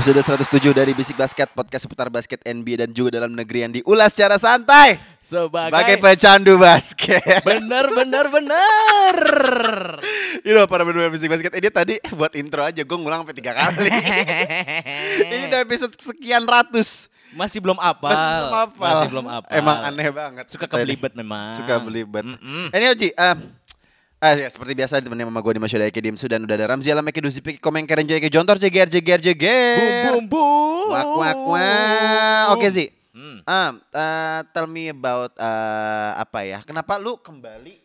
Episode 107 dari Bisik Basket, podcast seputar basket NBA dan juga dalam negeri yang diulas secara santai sebagai, sebagai pecandu basket. bener bener bener You know, para pendengar Bisik Basket ini tadi buat intro aja gue ngulang sampai tiga kali. ini udah episode sekian ratus. masih belum apal Masih belum apa. masih belum apal Emang aneh banget. suka kebelibet memang Suka belibet. Mm-mm. Ini Oji, eh Ah, ya, seperti biasa temenin sama gue di Masyoda Eke Dimsu dan udah ada Ramzi Alam Eke Duzi Piki Komeng Keren Joy Eke Jontor Jeger Jeger Jeger bum bum bum Wak wak wak. Oke sih. Hmm. Um, uh, tell me about uh, apa ya? Kenapa lu kembali?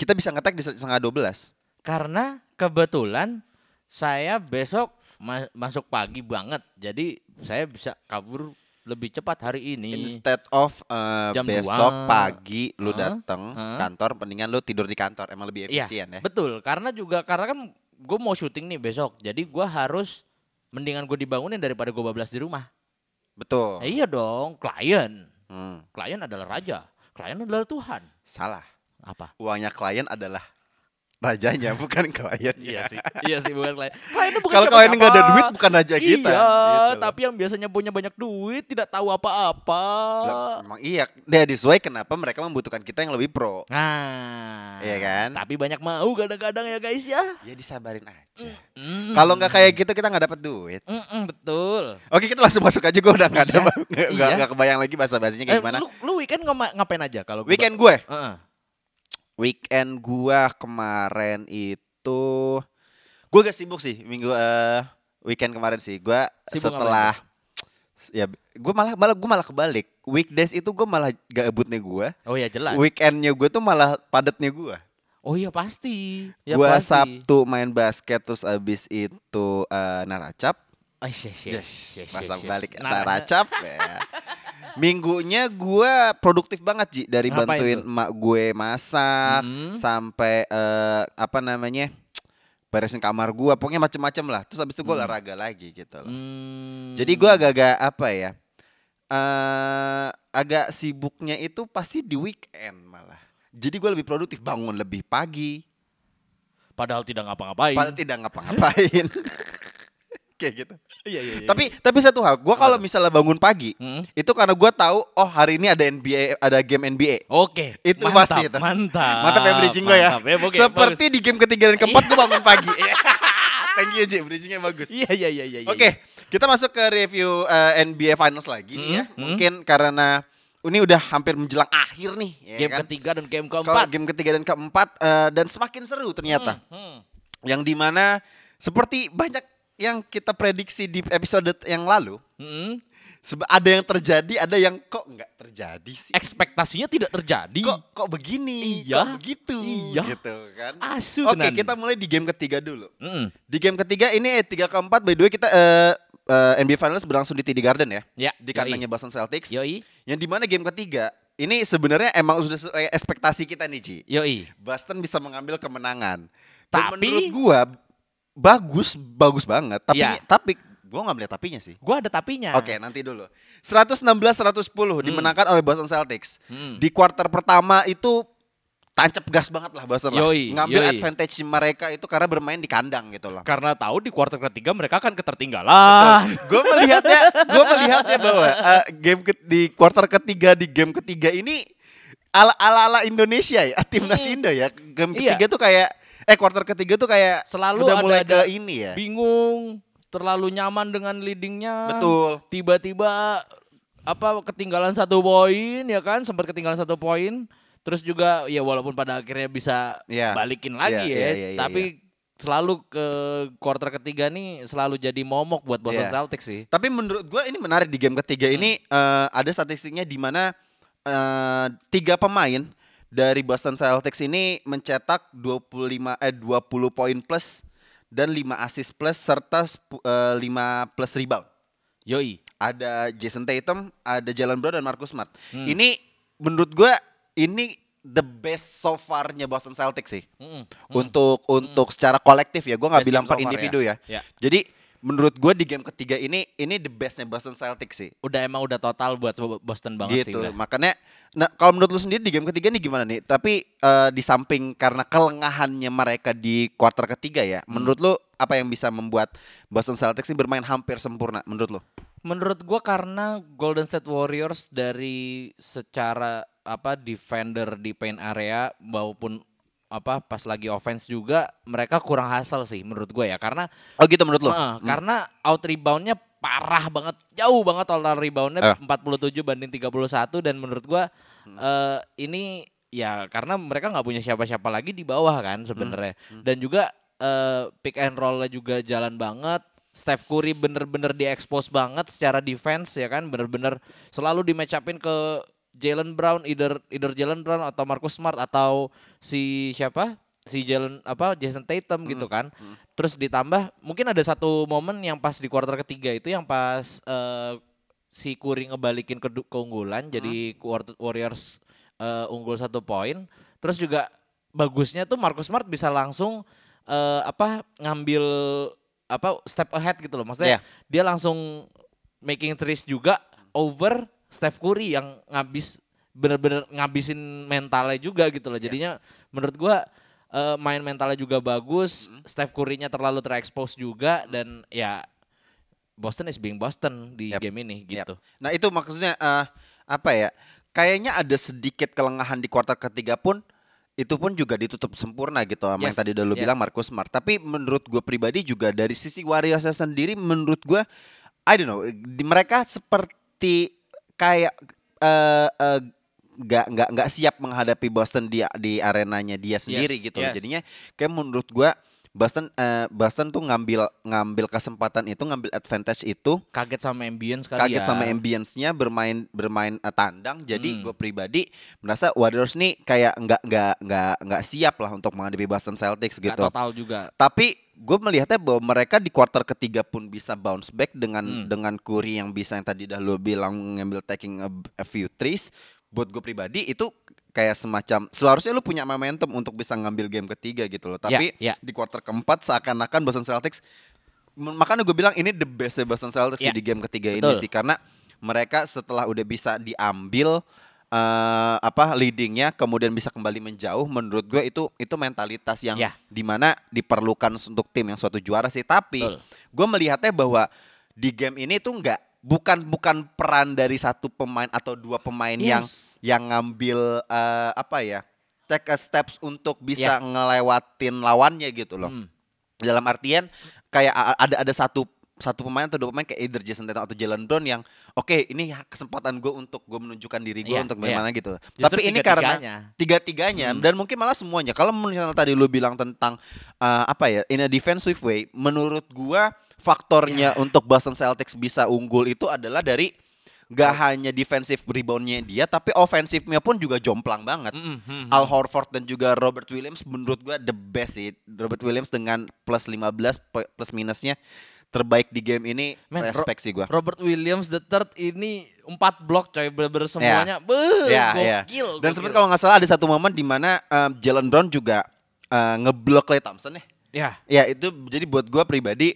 Kita bisa ngetek di setengah 12 karena kebetulan saya besok ma- masuk pagi banget jadi saya bisa kabur lebih cepat hari ini instead of uh, Jam besok dua. pagi lu datang Hah? kantor, mendingan lu tidur di kantor. Emang lebih Iya, efisien ya. betul karena juga karena kan gue mau syuting nih besok jadi gue harus mendingan gue dibangunin daripada gue bablas di rumah Betul. Eh, iya dong klien Hmm, klien adalah raja klien adalah Tuhan salah. apa Uangnya klien adalah rajanya, bukan klien. Iya sih, iya sih bukan klien. Kliennya bukan Kalau klien nggak ada duit, bukan raja kita. Iya, Gitu. tapi yang biasanya punya banyak duit tidak tahu apa-apa. Lah, Emang iya. That is why kenapa mereka membutuhkan kita yang lebih pro. Nah, Iya kan? Tapi banyak mau kadang-kadang ya guys ya. Ya disabarin aja. Mm. Kalau nggak kayak gitu kita nggak dapat duit. Mm-mm, betul. Oke kita langsung masuk aja gue udah nggak ada Iya. nggak Iya. kebayang lagi bahasa bahasanya kayak Eh, gimana. lu, lu weekend ngapa- ngapain aja kalau Weekend gue, Heeh. Weekend gue kemarin itu gue gak sibuk sih minggu eh, weekend kemarin sih. Gue Sibuk setelah ya gue malah malah gue malah kebalik. Weekdays itu gue malah gabutnya gue. Oh ya jelas. Weekendnya gue tuh malah padatnya gue. oh iya pasti. Ya gue. Sabtu main basket terus abis itu eh, naracap. Oh, yes, yes, yes, yes, Pasang yes, yes. balik Nah, naracap ya. Minggunya gue produktif banget Ji dari Ngapain bantuin tuh? emak gue masak Hmm. sampai eh, apa namanya beresin kamar gue pokoknya macem-macem lah terus abis itu gue olahraga lagi gitu loh. Hmm. Jadi gue agak-agak apa ya eh agak sibuknya itu pasti di weekend malah. Jadi gue lebih produktif bangun lebih pagi padahal tidak ngapa-ngapain. padahal tidak ngapa-ngapain. Kayak gitu. Iya, iya, iya. Tapi tapi satu hal, gue kalau misalnya bangun pagi, Hmm. itu karena gue tahu oh hari ini ada NBA, ada game NBA. Oke. Itu mantap, pasti itu. Mantap. Mantap ya bridging gue ya. Ya, oke, Seperti di game ketiga dan keempat gue bangun pagi. Thank you Ji, bridgingnya bagus. bagus. Iya, iya, iya, iya. Oke, kita masuk ke review eh, NBA Finals lagi nih ya. Hmm, hmm. Mungkin karena ini udah hampir menjelang akhir nih. Ya Game kan? ketiga dan game Kalau keempat. game ketiga dan keempat eh, dan semakin seru ternyata. Hmm. Yang di mana seperti banyak yang kita prediksi di episode yang lalu, Hmm. Seba- ada yang terjadi, ada yang kok nggak terjadi sih. Ekspektasinya tidak terjadi. Kok kok begini? Iya. Kok begitu? Iya. Gitu kan. Asu Oke, tenan. kita mulai di game ketiga dulu. Mm. Di game ketiga ini eh, tiga keempat by the way kita eh, eh, NBA Finals berlangsung di TD Garden ya. Ya, Di kandangnya Boston Celtics. Yoi. Yang di mana game ketiga ini sebenarnya emang sudah sesuai ekspektasi kita nih Ci. Yoi. Boston bisa mengambil kemenangan. Dan Tapi- menurut gua bagus, bagus banget. Tapi Ya. tapi gua nggak melihat tapinya sih. Gua ada tapinya. Oke, nanti dulu. 116-110 dimenangkan oleh Boston Celtics. Hmm. Di kuarter pertama itu tancap gas banget lah Boston lah. Yoi, Ngambil yoi. advantage mereka itu karena bermain di kandang gitu loh. Karena tahu di kuarter ketiga mereka akan ketertinggalan. gue melihatnya, gue melihatnya bahwa eh, game ke- di kuarter ketiga di game ketiga ini ala ala, ala Indonesia ya, timnas Indo ya. Game Iya. ketiga tuh kayak eh kuarter ketiga tuh kayak Selalu udah ada, mulai ada ke ini ya. Bingung, terlalu nyaman dengan leadingnya. Betul. Tiba-tiba apa ketinggalan satu poin ya kan, sempat ketinggalan satu poin. Terus juga ya walaupun pada akhirnya bisa Iya. balikin lagi Iya, ya, iya, iya, iya, tapi selalu ke quarter ketiga nih selalu jadi momok buat Boston Iya. Celtics sih. Tapi menurut gue ini menarik di game ketiga ini Hmm. eh, ada statistiknya di mana eh, tiga pemain dari Boston Celtics ini mencetak 25 eh 20 poin plus dan 5 assist plus serta spu- eh, 5 plus rebound. Yoi. Ada Jason Tatum, ada Jalen Brown dan Marcus Smart. Hmm. Ini menurut gua ini the best so far-nya Boston Celtics sih. Mm-mm. Untuk untuk secara kolektif ya, gua nggak Hmm. Bilang per so individu ya. ya. Ya. Jadi menurut gua di game ketiga ini ini the bestnya Boston Celtics sih. Udah emang udah total buat Boston banget sih gitu. Makanya nah kalau menurut lu sendiri di game ketiga nih gimana nih? Tapi eh, di samping karena kelengahannya mereka di kuarter ketiga ya, Hmm. menurut lu apa yang bisa membuat Boston Celtics ini bermain hampir sempurna menurut lu? Menurut gua karena Golden State Warriors dari secara apa defender di paint area maupun apa pas lagi offense juga mereka kurang hasil sih menurut gue ya. Karena Oh gitu menurut lu? Heeh, karena out reboundnya parah banget jauh banget total reboundnya Eh. 47 banding 31 dan menurut gua eh, ini ya karena mereka nggak punya siapa-siapa lagi di bawah kan sebenarnya. Dan juga eh, pick and rollnya juga jalan banget Steph Curry bener-bener diekspos banget secara defense ya kan bener-bener selalu di match upin ke Jalen Brown either either Jalen Brown atau Marcus Smart atau si siapa? Si Jalen apa Jason Tatum gitu kan. Terus ditambah mungkin ada satu momen yang pas di kuarter ketiga itu yang pas eh, si Curry ngebalikin ke keunggulan jadi War- Warriors eh, unggul satu poin. Terus juga bagusnya tuh Marcus Smart bisa langsung eh, apa ngambil apa step ahead gitu loh. Maksudnya Iya. dia langsung making threes juga over Steph Curry yang ngabis bener-bener ngabisin mentalnya juga gitu loh jadinya menurut gua eh, main mentalnya juga bagus Steph Curry-nya terlalu terekspos juga dan ya Boston is being Boston di Yap. game ini gitu Nah itu maksudnya eh, apa ya? Kayaknya ada sedikit kelengahan di kuarter ketiga pun itu pun juga ditutup sempurna gitu sama yang Yes, tadi udah lu yes. bilang Marcus Smart. Tapi menurut gue pribadi juga dari sisi Warriors sendiri menurut gue I don't know di mereka seperti kayak eh eh, nggak nggak nggak siap menghadapi Boston di di arenanya dia sendiri Yes, gitu yes. Jadinya kayak menurut gue Boston eh, Boston tuh ngambil ngambil kesempatan itu ngambil advantage itu kaget sama ambience kali kaget ya. sama ambience-nya bermain bermain eh, tandang. Jadi Hmm. gue pribadi merasa Warriors nih kayak nggak nggak nggak nggak siap lah untuk menghadapi Boston Celtics gitu. total juga. Tapi gue melihatnya bahwa mereka di kuarter ketiga pun bisa bounce back dengan Hmm. dengan Curry yang bisa yang tadi dah lu bilang ngambil taking a, a few threes buat gue pribadi itu kayak semacam seharusnya lu punya momentum untuk bisa ngambil game ketiga gitu loh tapi ya. di kuarter keempat seakan-akan Boston Celtics makanya gue bilang ini the best ya Boston Celtics Ya, di game ketiga ini betul. sih karena mereka setelah udah bisa diambil eh, apa leadingnya kemudian bisa kembali menjauh menurut gue itu itu mentalitas yang Ya. di mana diperlukan untuk tim yang suatu juara sih tapi Betul. gue melihatnya bahwa di game ini tuh nggak bukan bukan peran dari satu pemain atau dua pemain yang Yes. yang ngambil eh, apa ya take a steps untuk bisa Ya. ngelewatin lawannya gitu loh Hmm. dalam artian kayak ada ada satu satu pemain atau dua pemain kayak either Jason Tatum atau Jalen Brown yang oke ini kesempatan gue untuk gue menunjukkan diri gue Iya, untuk iya. bagaimana gitu. Justru Tapi ini karena tiga-tiganya. Hmm. dan mungkin malah semuanya. Kalau misalnya tadi lu bilang tentang uh, apa ya in a defensive way, menurut gua faktornya Iya. untuk Boston Celtics bisa unggul itu adalah dari gak hanya defensive reboundnya dia, tapi ofensifnya pun juga jomplang banget. Mm, mm, mm. Al Horford dan juga Robert Williams menurut gua the best sih. Robert Williams dengan plus 15 po- plus minusnya terbaik di game ini Men, respect Ro- sih gua. Robert Williams the third ini empat blok coy bener-bener semuanya beuh, Ya, ya. gokil Dan gokil. sempat kalau nggak salah ada satu momen di mana um, Jalen Brown juga uh, ngeblok Clay Thompson ya. ya Ya itu jadi buat gua pribadi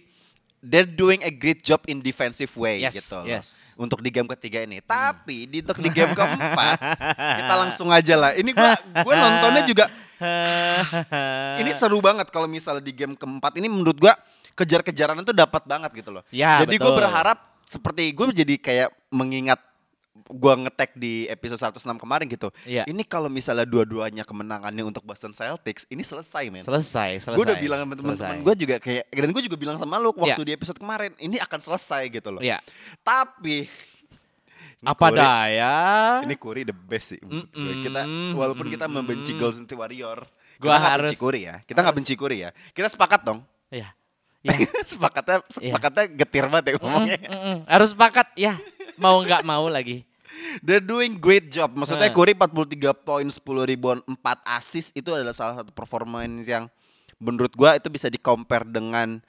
they're doing a great job in defensive way Yes, gitu loh. yes. Untuk di game ketiga ini. Tapi di untuk di game keempat kita langsung aja lah. Ini gua gua nontonnya juga ini seru banget kalau misalnya di game keempat ini menurut gua kejar-kejaran itu dapat banget gitu loh. Ya, jadi gue berharap seperti gue jadi kayak mengingat gua ngetek di episode 106 kemarin gitu. Iya. Ini kalau misalnya dua-duanya kemenangannya untuk Boston Celtics, ini selesai men. selesai selesai Gue udah bilang sama teman-teman gue juga kayak dan gue juga bilang sama lu waktu Iya. di episode kemarin, ini akan selesai gitu loh. Iya. Tapi ini apa Curry- daya Ini Curry the best sih. gue. Mm-mm, Kita walaupun kita membenci mm-mm. Golden State Warrior, kita Gua nggak harus- benci Curry ya. Kita nggak benci Curry ya. Kita sepakat dong. ya ya sepakatnya Iya. sepakatnya getir banget ya ngomongnya. Mm, mm, mm. harus sepakat ya mau nggak mau lagi They're doing great job. Maksudnya Nah. Curry 43 poin, 10 rebound, 4 assist itu adalah salah satu performance yang menurut gua itu bisa di compare dengan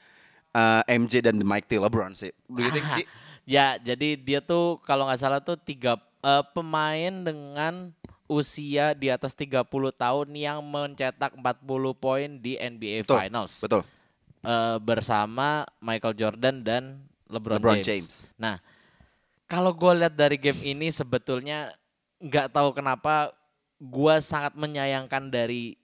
uh, MJ dan Mike T. LeBron sih. Do you think? Ya, jadi dia tuh kalau nggak salah tuh tiga eh, pemain dengan usia di atas 30 tahun yang mencetak 40 poin di NBA Betul, Finals. Betul. Eh, bersama Michael Jordan dan LeBron, LeBron James. James. Nah, kalau gue lihat dari game ini sebetulnya nggak tahu kenapa gue sangat menyayangkan dari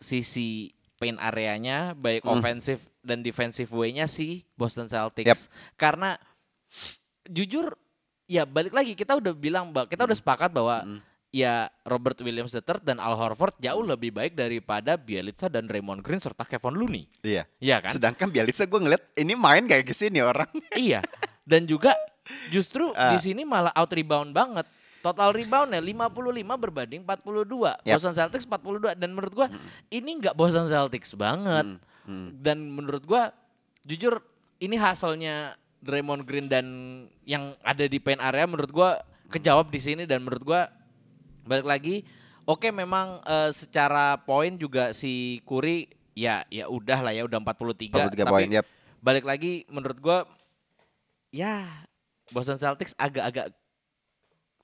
sisi paint areanya baik Hmm. offensive dan defensive way-nya si Boston Celtics. Karena jujur ya balik lagi kita udah bilang bahwa kita Hmm. udah sepakat bahwa ya Robert Williams III dan Al Horford jauh lebih baik daripada Bielitsa dan Raymond Green serta Kevin Looney. Iya. Iya kan? Sedangkan Bielitsa gue ngeliat ini main kayak ke sini orang. iya. Dan juga justru Ah. di sini malah out rebound banget. Total reboundnya 55 berbanding 42. Yap. Boston Celtics 42 dan menurut gua ini nggak Boston Celtics banget. Dan menurut gua jujur ini hasilnya Draymond Green dan yang ada di paint area menurut gua kejawab di sini dan menurut gua balik lagi oke memang eh, secara poin juga si Curry ya ya udah lah ya udah 43, 43 tapi poin, yap. balik lagi menurut gua ya Boston Celtics agak-agak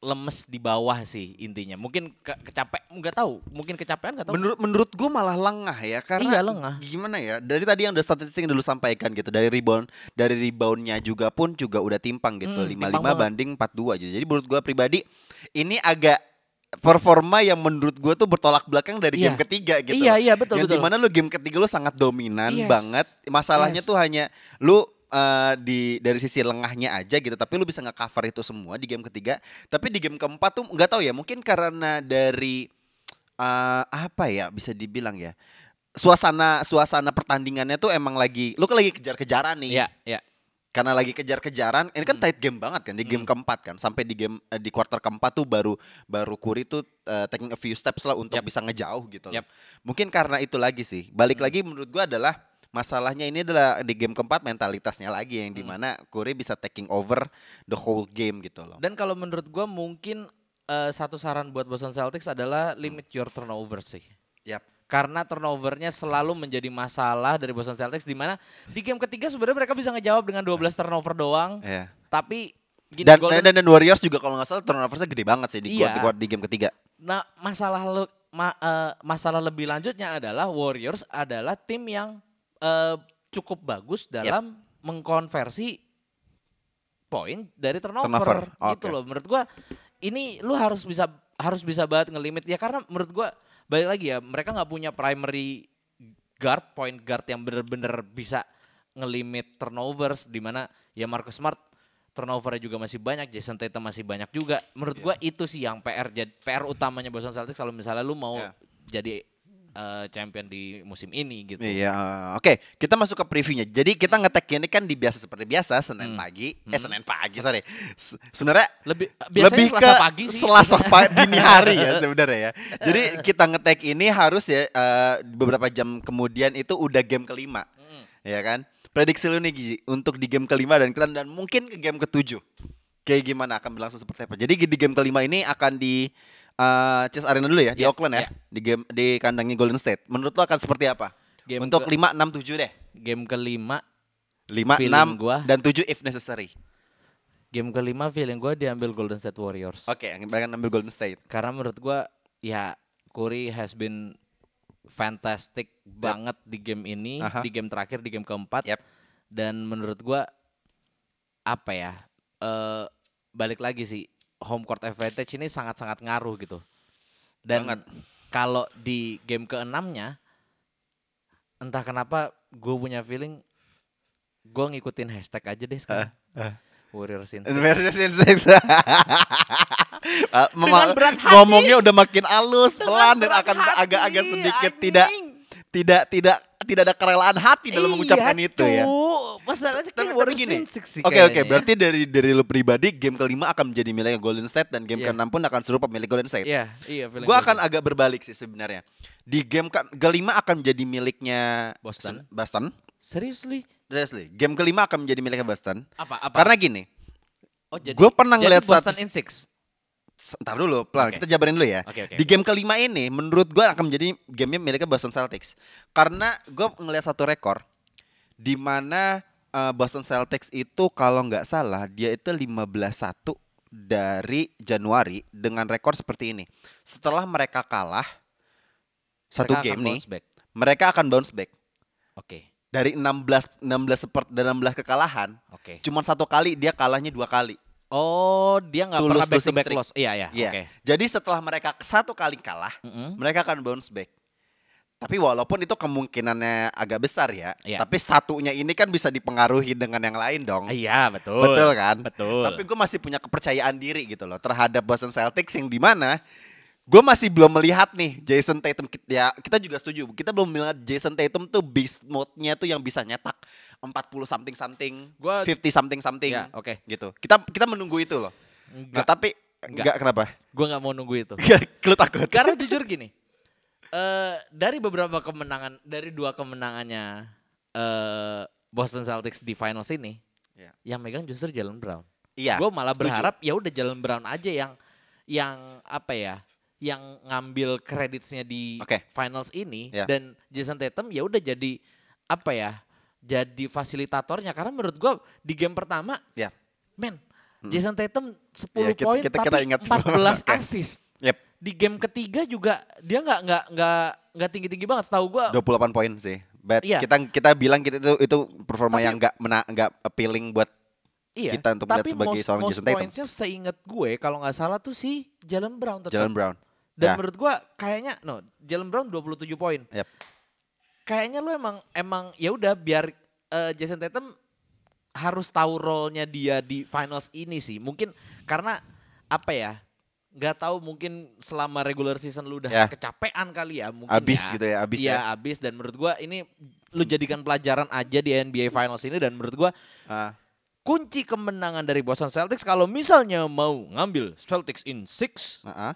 lemes di bawah sih intinya. Mungkin ke kecapek nggak tahu, mungkin kecapean nggak tahu. Menurut menurut gue malah lengah ya karena Iya, lengah. gimana ya dari tadi yang udah statistik yang dulu sampaikan gitu dari rebound dari reboundnya juga pun juga udah timpang gitu Hmm, 55 timpang banding 42 aja jadi menurut gue pribadi ini agak performa yang menurut gue tuh bertolak belakang dari Iya. game ketiga gitu Iya, iya, betul, yang betul. di mana lu game ketiga lu sangat dominan Yes. banget masalahnya Yes. tuh hanya lu eh, di dari sisi lengahnya aja gitu tapi lu bisa nge-cover itu semua di game ketiga tapi di game keempat tuh nggak tahu ya mungkin karena dari eh, apa ya bisa dibilang ya suasana suasana pertandingannya tuh emang lagi lu kan lagi kejar-kejaran nih Iya, iya. Karena lagi kejar-kejaran ini kan tight game banget kan di game keempat kan sampai di game eh, di quarter keempat tuh baru baru Curry tuh eh, taking a few steps lah untuk Yap. bisa ngejauh gitu loh. Yap. Mungkin karena itu lagi sih. Balik lagi menurut gua adalah masalahnya ini adalah di game keempat mentalitasnya lagi yang di mana Curry bisa taking over the whole game gitu loh. Dan kalau menurut gua mungkin eh, satu saran buat Boston Celtics adalah limit your turnover sih. Yap. Karena turnovernya selalu menjadi masalah dari Boston Celtics di mana di game ketiga sebenarnya mereka bisa ngejawab dengan 12 turnover doang. Iya. Tapi gini, Dan, Golden- dan dan Warriors juga kalau nggak salah turnoversnya gede banget sih di, Iya. di, di game ketiga. Nah, masalah le- ma- eh, masalah lebih lanjutnya adalah Warriors adalah tim yang eh, cukup bagus dalam mengkonversi poin dari turnover, Turnover, gitu oke. loh. Menurut gua ini lu harus bisa harus bisa banget ngelimit ya karena menurut gua balik lagi ya mereka nggak punya primary guard point guard yang bener-bener bisa ngelimit turnovers di mana ya Marcus Smart turnovernya juga masih banyak, Jason Tatum masih banyak juga. Menurut gua itu sih yang PR PR utamanya Boston Celtics kalau misalnya lu mau Ya. jadi eh, champion di musim ini gitu. Iya, oke. Kita masuk ke previewnya. Jadi kita ngetek ini kan di biasa seperti biasa Senin pagi. Eh Senin pagi, sorry. Sebenarnya Lebih biasanya lebih ke Selasa pagi sih. Selasa pa- dini hari ya sebenarnya ya. Jadi kita ngetek ini harus ya eh, beberapa jam kemudian itu udah game kelima, ya kan? Prediksi lu nih Gizi, untuk di game kelima dan kalian dan mungkin ke game ketujuh. Kayak gimana akan berlangsung seperti apa? Jadi di game kelima ini akan di eh, Chase Arena dulu ya, di Ya, Oakland ya, ya. di game di kandangnya Golden State. Menurut lo akan seperti apa? Game untuk ke- 5 6 7 deh. Game kelima, 5 Feeling 6 gua. dan 7 if necessary. game kelima feeling gua diambil Golden State Warriors. Oke, yang akan ambil Golden State. Karena menurut gua ya Curry has been fantastic banget di game ini, Aha. di game terakhir di game keempat. Yap. Dan menurut gua apa ya? eh balik lagi sih home court advantage ini sangat-sangat ngaruh gitu. Dan Banget. kalau di game keenamnya entah kenapa gue punya feeling gue ngikutin hashtag aja deh sekarang. Warriors in six. Versus in six. Mema- Dengan berat hati. ngomongnya udah makin halus, pelan dan akan agak-agak sedikit anjing. tidak tidak tidak tidak ada kerelaan hati dalam mengucapkan Iya itu ya. Masalahnya tapi Warriors gini, in six sih oke oke, kayaknya ya. berarti dari dari lu pribadi game kelima akan menjadi miliknya Golden State dan game Iya. keenam pun akan serupa milik Golden State. Iya, iya feeling Gue gue akan agak berbalik sih sebenarnya. Di game ke kelima akan menjadi miliknya Boston. Boston. Seriously? Seriously, game kelima akan menjadi miliknya Boston. Apa apa? Karena gini, oh, jadi, gua pernah ngeliat Boston status- in six. Ntar dulu, pelan. Oke. Kita jabarin dulu ya. Oke, oke, Di oke. game kelima ini, menurut gue akan menjadi gamenya miliknya Boston Celtics. Karena gue ngelihat satu rekor, di mana eh, Boston Celtics itu kalau nggak salah dia itu 15-1 dari Januari dengan rekor seperti ini. Setelah mereka kalah satu Mereka game nih, back. mereka akan bounce back Oke. dari 16 16 sepert dan 16 kekalahan. Oke. Cuman satu kali dia kalahnya dua kali. Oh, dia nggak pernah back to back streak. loss. Iya, iya. Iya. Oke. Jadi setelah mereka satu kali kalah, Mm-mm. mereka akan bounce back. Tapi walaupun itu kemungkinannya agak besar ya, Iya. tapi satunya ini kan bisa dipengaruhi dengan yang lain dong. Iya, betul. Betul kan? Betul. Tapi gue masih punya kepercayaan diri gitu loh terhadap Boston Celtics yang di mana gue masih belum melihat nih Jason Tatum ya kita juga setuju kita belum melihat Jason Tatum tuh beast mode-nya tuh yang bisa nyetak 40 something something, Gua- 50 something something. Ya, oke. Gitu. Kita kita menunggu itu loh. Nah, Enggak. tapi Enggak. enggak kenapa? Gue nggak mau nunggu itu. Lu takut? Karena jujur gini, eh dari beberapa kemenangan, dari dua kemenangannya eh Boston Celtics di finals ini, Ya. yang megang justru Jalen Brown. Iya. Gue malah setuju. berharap ya udah Jalen Brown aja yang yang apa ya, yang ngambil kreditnya di Oke. finals ini Ya. dan Jason Tatum ya udah jadi apa ya, jadi fasilitatornya karena menurut gue di game pertama, Ya. men, Jason Tatum 10 Ya, kita- poin tapi kita ingat semua. 14 Oke. assist Yep. Di game ketiga juga dia nggak nggak nggak nggak tinggi tinggi banget setahu gua 28 poin sih. But Iya. kita kita bilang kita itu itu performa Tapi- yang enggak mena enggak appealing buat iya kita untuk melihat tapi sebagai most, seorang most Jason Tatum. pointsnya seingat gue kalau nggak salah tuh si Jalen Brown tetap Jalen Brown. dan Ya. menurut gua kayaknya no Jalen Brown 27 poin Yep. kayaknya lu emang emang ya udah biar eh, Jason Tatum harus tahu role-nya dia di finals ini sih mungkin karena apa ya nggak tahu mungkin selama regular season lu udah Ya. kecapean kali ya mungkin Abis ya. gitu ya, abis Iya, ya. abis dan menurut gua ini lu jadikan pelajaran aja di NBA Finals ini dan menurut gua Ah, kunci kemenangan dari Boston Celtics kalau misalnya mau ngambil Celtics in six ah, ah.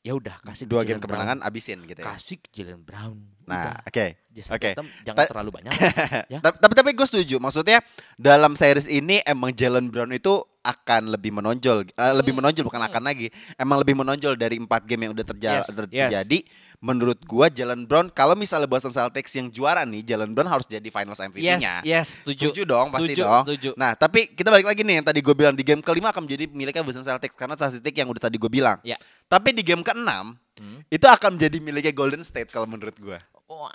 ya udah kasih dua game kemenangan Brown. abisin gitu ya. kasih ke Jalen Brown Nah, oke. Oke. Tatum jangan Ta- terlalu banyak ya tapi, tapi gue setuju. Maksudnya dalam series ini emang Jalen Brown itu akan lebih menonjol, Eh, lebih menonjol bukan akan lagi. Emang lebih menonjol dari empat game yang udah terja- Yes, ter- yes. terjadi. Menurut gua Jalen Brown kalau misalnya Boston Celtics yang juara nih, Jalen Brown harus jadi Finals MVP-nya. yes yes setuju Setuju dong, pasti Setuju, dong. setuju. Nah, tapi kita balik lagi nih yang tadi gue bilang di game kelima akan menjadi miliknya Boston Celtics karena statistik yang udah tadi gue bilang. Ya. Tapi di game keenam Hmm. itu akan menjadi miliknya Golden State kalau menurut gue. Wah,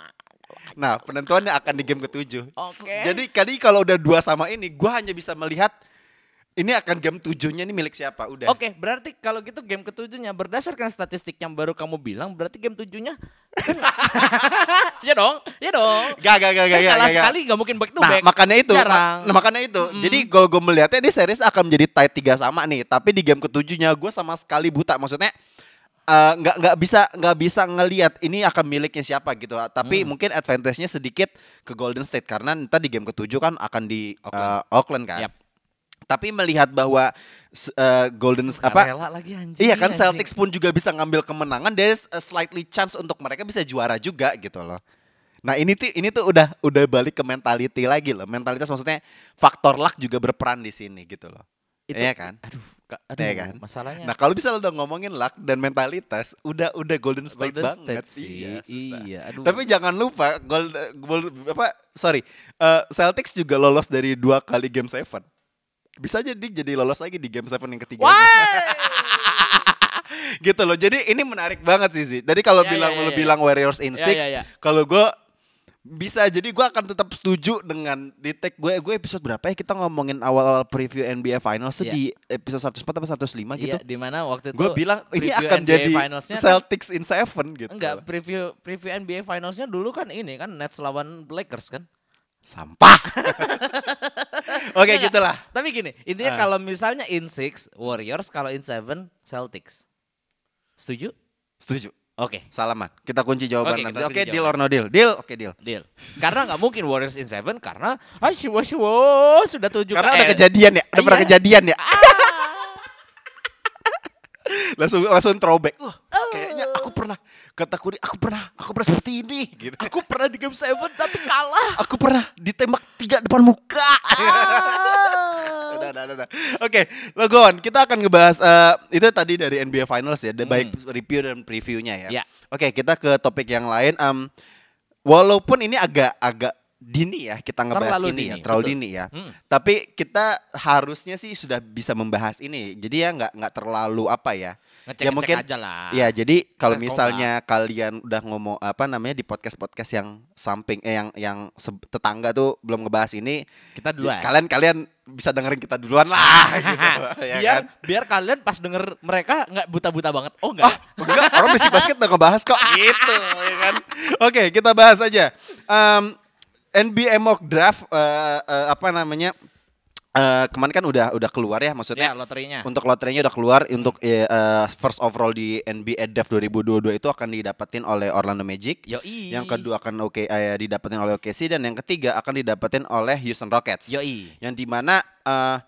Nah, penentuannya akan di game ketujuh. Oke. Jadi kali kalau udah dua sama ini, gua hanya bisa melihat ini akan game tujuhnya ini milik siapa. Udah. Oke, berarti kalau gitu game ketujuhnya berdasarkan statistik yang baru kamu bilang, berarti game tujuhnya, ya dong, ya dong. Gak, gak, gak, gak, Kan gak, kalah gak, gak. sekali nggak mungkin back to Nah, back. makanya itu. Jarang. Nah, makanya itu. Jadi kalau gue melihatnya ini series akan menjadi tight tiga sama nih. Tapi di game ketujuhnya gue sama sekali buta. Maksudnya eh, nggak nggak bisa nggak bisa ngelihat ini akan miliknya siapa gitu. Tapi Hmm. mungkin advantage-nya sedikit ke Golden State karena ntar di game ketujuh kan akan di Oakland. eh, Oakland kan. Yap. Tapi melihat bahwa eh, Golden apa rela lagi anjing. Iya kan anjing. Celtics pun juga bisa ngambil kemenangan. There's a slightly chance untuk mereka bisa juara juga gitu loh. Nah ini tuh ini tuh udah udah balik ke mentality lagi loh. Mentalitas maksudnya faktor luck juga berperan di sini gitu loh. Itu- Iya kan? Aduh, aduh Iya kan? masalahnya. Nah kalau bisa lo udah ngomongin luck dan mentalitas, udah udah Golden State Golden banget State sih. Iya, susah. Iya, aduh. Tapi jangan lupa gol, gol apa sorry eh, Celtics juga lolos dari dua kali game seven. Bisa jadi jadi lolos lagi di game seven yang ketiga. gitu loh. Jadi ini menarik banget sih sih. Jadi kalau Ya, bilang ya, lo ya, ya. bilang Warriors in Ya, six, ya, ya. kalau gue bisa jadi gue akan tetap setuju dengan di tag gue gue episode berapa ya kita ngomongin awal-awal preview NBA Finals Iya. di episode 104 atau 105 gitu. Iya, di mana waktu itu Gue bilang ini akan NBA jadi kan- Celtics in seven gitu. Enggak, preview preview NBA Finals-nya dulu kan ini kan Nets lawan Lakers kan. Sampah. Oke, Enggak, gitulah. Tapi gini, intinya Ah. kalau misalnya in six Warriors, kalau in seven Celtics. Setuju? Setuju. Oke. Salaman. Kita kunci jawaban Oke, nanti. Oke, kunci deal jawaban. or no deal? Deal. Oke, deal. Deal. Karena nggak mungkin Warriors in seven karena asyik sudah tujuh Karena ke L. kejadian ya, udah pernah Iya. kejadian ya. Langsung langsung throwback. Wah, kayaknya aku pernah kata Curry aku pernah aku pernah seperti ini gitu Aku pernah di game 7 tapi kalah. aku pernah ditembak tiga depan muka Ah. udah, udah, udah, udah. Oke, lo go on. Kita akan ngebahas eh, itu tadi dari NBA Finals ya, ada baik review dan previewnya ya. Hmm. Ya. Oke, kita ke topik yang lain. Em, walaupun ini agak agak dini ya kita ngebahas Terlalu ini ya, dini, terlalu betul. dini ya. Hmm. Tapi kita harusnya sih sudah bisa membahas ini. Jadi ya nggak nggak terlalu apa ya. ya Ngecek-ngecek aja lah. Ya, jadi kalau Ngecek misalnya kalian udah ngomong apa namanya di podcast-podcast yang samping eh yang yang tetangga tuh belum ngebahas ini, Kita duluan. Kalian kalian bisa dengerin kita duluan lah gitu. ya biar kan? biar kalian pas denger mereka nggak buta-buta banget. Oh Ah, enggak. enggak, orang basic basket udah ngebahas kok gitu ya kan. Oke, kita bahas aja. Em, NBA mock draft eh, eh, apa namanya? eh, kemarin kan udah udah keluar ya maksudnya. ya, loterinya. Untuk loterinya udah keluar untuk eh, eh, first overall di NBA Draft 2022 itu akan didapetin oleh Orlando Magic. Yoi. Yang kedua akan oke eh, didapetin oleh OKC dan yang ketiga akan didapetin oleh Houston Rockets. Yoi. Yang di mana eh,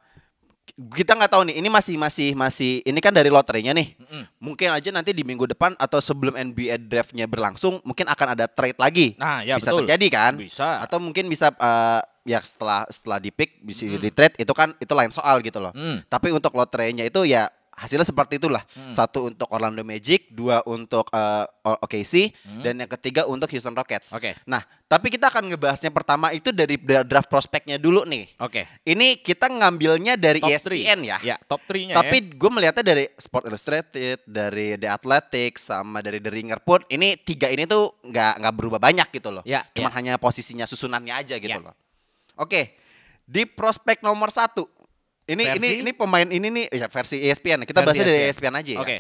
kita nggak tahu nih ini masih masih masih ini kan dari loterinya nih. Mungkin aja nanti di minggu depan atau sebelum NBA draftnya berlangsung mungkin akan ada trade lagi. Nah, ya bisa betul. terjadi kan? Bisa. Atau mungkin bisa eh, ya setelah setelah di pick bisa di trade itu kan itu lain soal gitu loh. Mm. Tapi untuk loterinya itu ya hasilnya seperti itulah. Satu untuk Orlando Magic, dua untuk eh, O- OKC, dan yang ketiga untuk Houston Rockets. Oke. Nah, tapi kita akan ngebahasnya pertama itu dari dra- draft prospeknya dulu nih. Oke. Ini kita ngambilnya dari E Top ESPN three. ya. Ya, top 3-nya Tapi gue melihatnya dari Sport Illustrated, dari The Athletic, sama dari The Ringer pun ini tiga ini tuh nggak nggak berubah banyak gitu loh. Ya, Cuma ya. hanya posisinya susunannya aja gitu Ya. loh. Oke, di prospek nomor satu. Ini Versi? ini ini pemain ini nih ya versi ESPN. Kita Versi bahasnya dari ESPN. ESPN aja ya. Oke.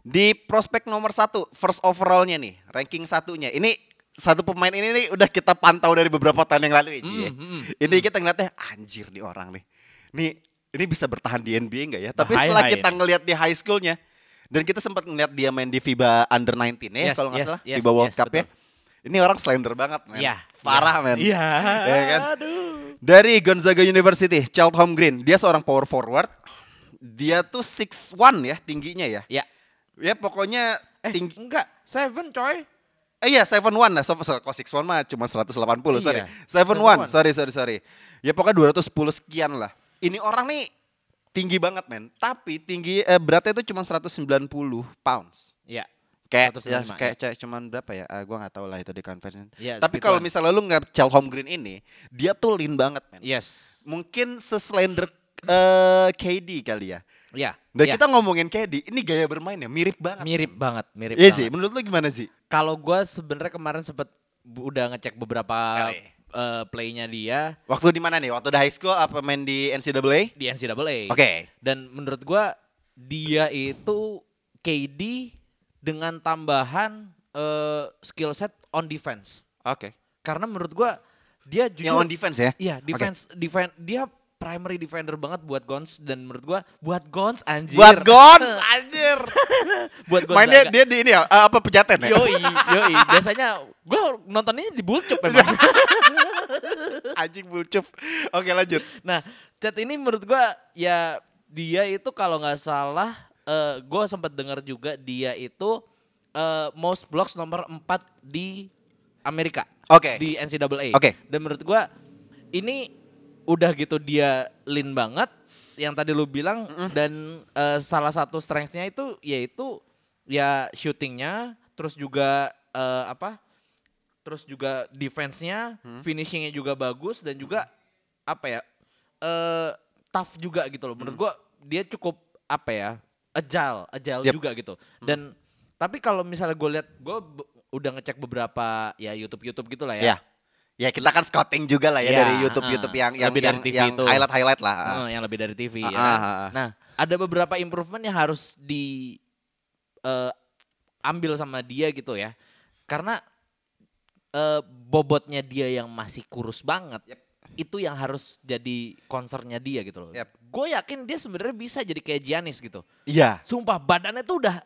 Di prospek nomor satu, first overallnya nih, ranking satunya. Ini satu pemain ini nih udah kita pantau dari beberapa tahun yang lalu Ji, ya. Mm, mm, Ini kita ngeliatnya anjir nih orang nih. Nih ini bisa bertahan di NBA enggak ya? Tapi Bahaya setelah kita ngelihat di high schoolnya dan kita sempat ngeliat dia main di FIBA Under 19 ya Yes, kalau nggak yes, salah yes, FIBA World yes, Cup ya. Ini orang slender banget men. Iya. Parah men. Iya. Ya kan? Aduh. Dari Gonzaga University, Cheltenham Green. Dia seorang power forward. Dia tuh 6'1 ya tingginya ya. Ya. Ya pokoknya Eh, tinggi. enggak. Seven coy. Eh iya, seven one lah. So, so, kok six one mah cuma 180 sorry. Iya, Seven 7'1. one, sorry sorry sorry. Ya pokoknya 210 sekian lah. Ini orang nih tinggi banget men. Tapi tinggi eh, beratnya itu cuma 190 pounds. Ya. Kayak ya, 195, kayak kayak cuman berapa ya? Ah, gua nggak tahu lah itu di conversion. Iya, Tapi kalau misalnya lu nggak Cheltenham Green ini, dia tuh lean banget men. Yes. Mungkin seslender eh, KD kali ya. Ya. Dan ya. kita ngomongin KD, ini gaya bermainnya mirip banget. mirip banget, mirip Iya banget. sih, menurut lu gimana sih? Kalau gua sebenarnya kemarin sempet udah ngecek beberapa Kali. eh, playnya dia Waktu di mana nih? Waktu di high school apa main di NCAA? di NCAA. Oke. Dan menurut gua dia itu KD dengan tambahan eh, skill set on defense. Oke. Karena menurut gua dia jujur Yang on defense ya? Iya, defense defense dia primary defender banget buat Gons dan menurut gua buat Gons anjir. Buat Gons anjir. buat Gonzaga. Mainnya dia di ini ya, eh, apa pejaten ya? Yoi, yoi. Biasanya gua nontonnya di Bulcup memang. Anjing bulcup. Oke, lanjut. Nah, chat ini menurut gua ya dia itu kalau nggak salah eh gua sempat dengar juga dia itu eh, most blocks nomor 4 di Amerika. Oke. Di NCAA. Oke. Dan menurut gua ini udah gitu dia lean banget yang tadi lu bilang dan eh, salah satu strength-nya itu yaitu ya shootingnya terus juga eh, apa terus juga defense-nya finishingnya juga bagus dan juga apa ya eh tough juga gitu loh menurut gua dia cukup apa ya agile agile Yep. juga gitu dan tapi kalau misalnya gue lihat gue udah ngecek beberapa ya YouTube YouTube gitu lah ya Ya. Ya kita kan scouting juga lah ya, Ya, dari YouTube YouTube ah. yang yang Lebih dari yang, TV yang itu. highlight highlight lah. Eh, yang lebih dari TV Ah, ya kan? ah, ah. Nah, ada beberapa improvement yang harus di eh, ambil sama dia gitu ya. Karena eh, bobotnya dia yang masih kurus banget. Yep. Itu yang harus jadi concernnya dia gitu loh. Yep. Gue yakin dia sebenarnya bisa jadi kayak Giannis gitu. Iya. Sumpah badannya tuh udah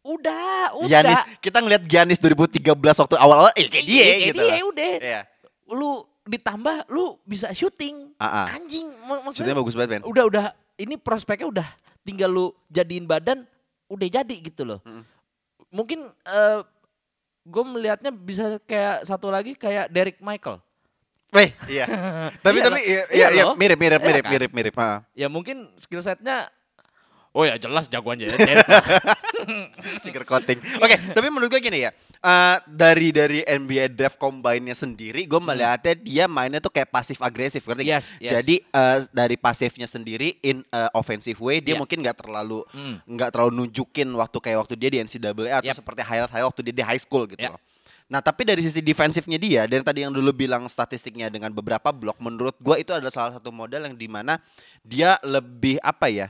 udah udah Giannis, kita ngeliat Giannis 2013 waktu awal-awal eh kayak dia Iya, kayak gitu. dia, udah. Iya. Lu ditambah lu bisa syuting. Ah. Anjing mak- maksudnya Shootnya bagus banget, Ben. Udah udah ini prospeknya udah tinggal lu jadiin badan udah jadi gitu loh. mungkin eh gue melihatnya bisa kayak satu lagi kayak Derek Michael. Weh, iya. tapi Iya tapi iya, Iya iya, iya, mirip mirip Iya mirip kan? mirip mirip. ha. Ya mungkin skill setnya Oh ya jelas jagoannya ya. Sugar coating. Oke, tapi menurut gue gini ya. eh, dari dari NBA Draft Combine-nya sendiri, gue melihatnya dia mainnya tuh kayak pasif agresif, ngerti? Yes, yes. Jadi eh, dari pasifnya sendiri in eh, offensive way, dia Yeah. mungkin nggak terlalu Hmm. nggak terlalu nunjukin waktu kayak waktu dia di NCAA atau Yep. seperti highlight highlight waktu dia di high school gitu Yeah. loh. Nah tapi dari sisi defensifnya dia dari tadi yang dulu bilang statistiknya dengan beberapa blok menurut gua itu adalah salah satu model yang di mana dia lebih apa ya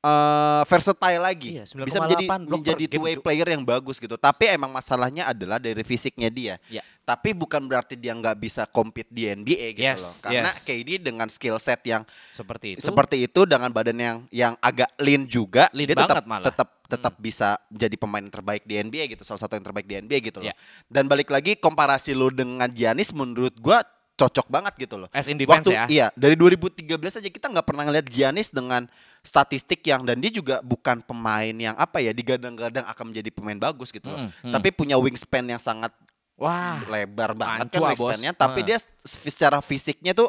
eh versatile lagi Iya, bisa menjadi 9,8 blok per menjadi two way player yang bagus gitu tapi emang masalahnya adalah dari fisiknya dia Ya. tapi bukan berarti dia nggak bisa compete di NBA gitu Yes, loh karena yes. KD dengan skill set yang Seperti itu. seperti itu dengan badan yang yang agak lean juga Lean dia tetap malah. Tetap tetap bisa jadi pemain terbaik di NBA gitu salah satu yang terbaik di NBA gitu loh Ya. dan balik lagi komparasi lo dengan Giannis menurut gua cocok banget gitu loh As in defense Waktu, ya. iya dari 2013 aja kita nggak pernah ngeliat Giannis dengan statistik yang dan dia juga bukan pemain yang apa ya digadang-gadang akan menjadi pemain bagus gitu loh Mm, mm. tapi punya wingspan yang sangat Wah. lebar banget kan bos. wingspan-nya tapi Ah. dia secara fisiknya tuh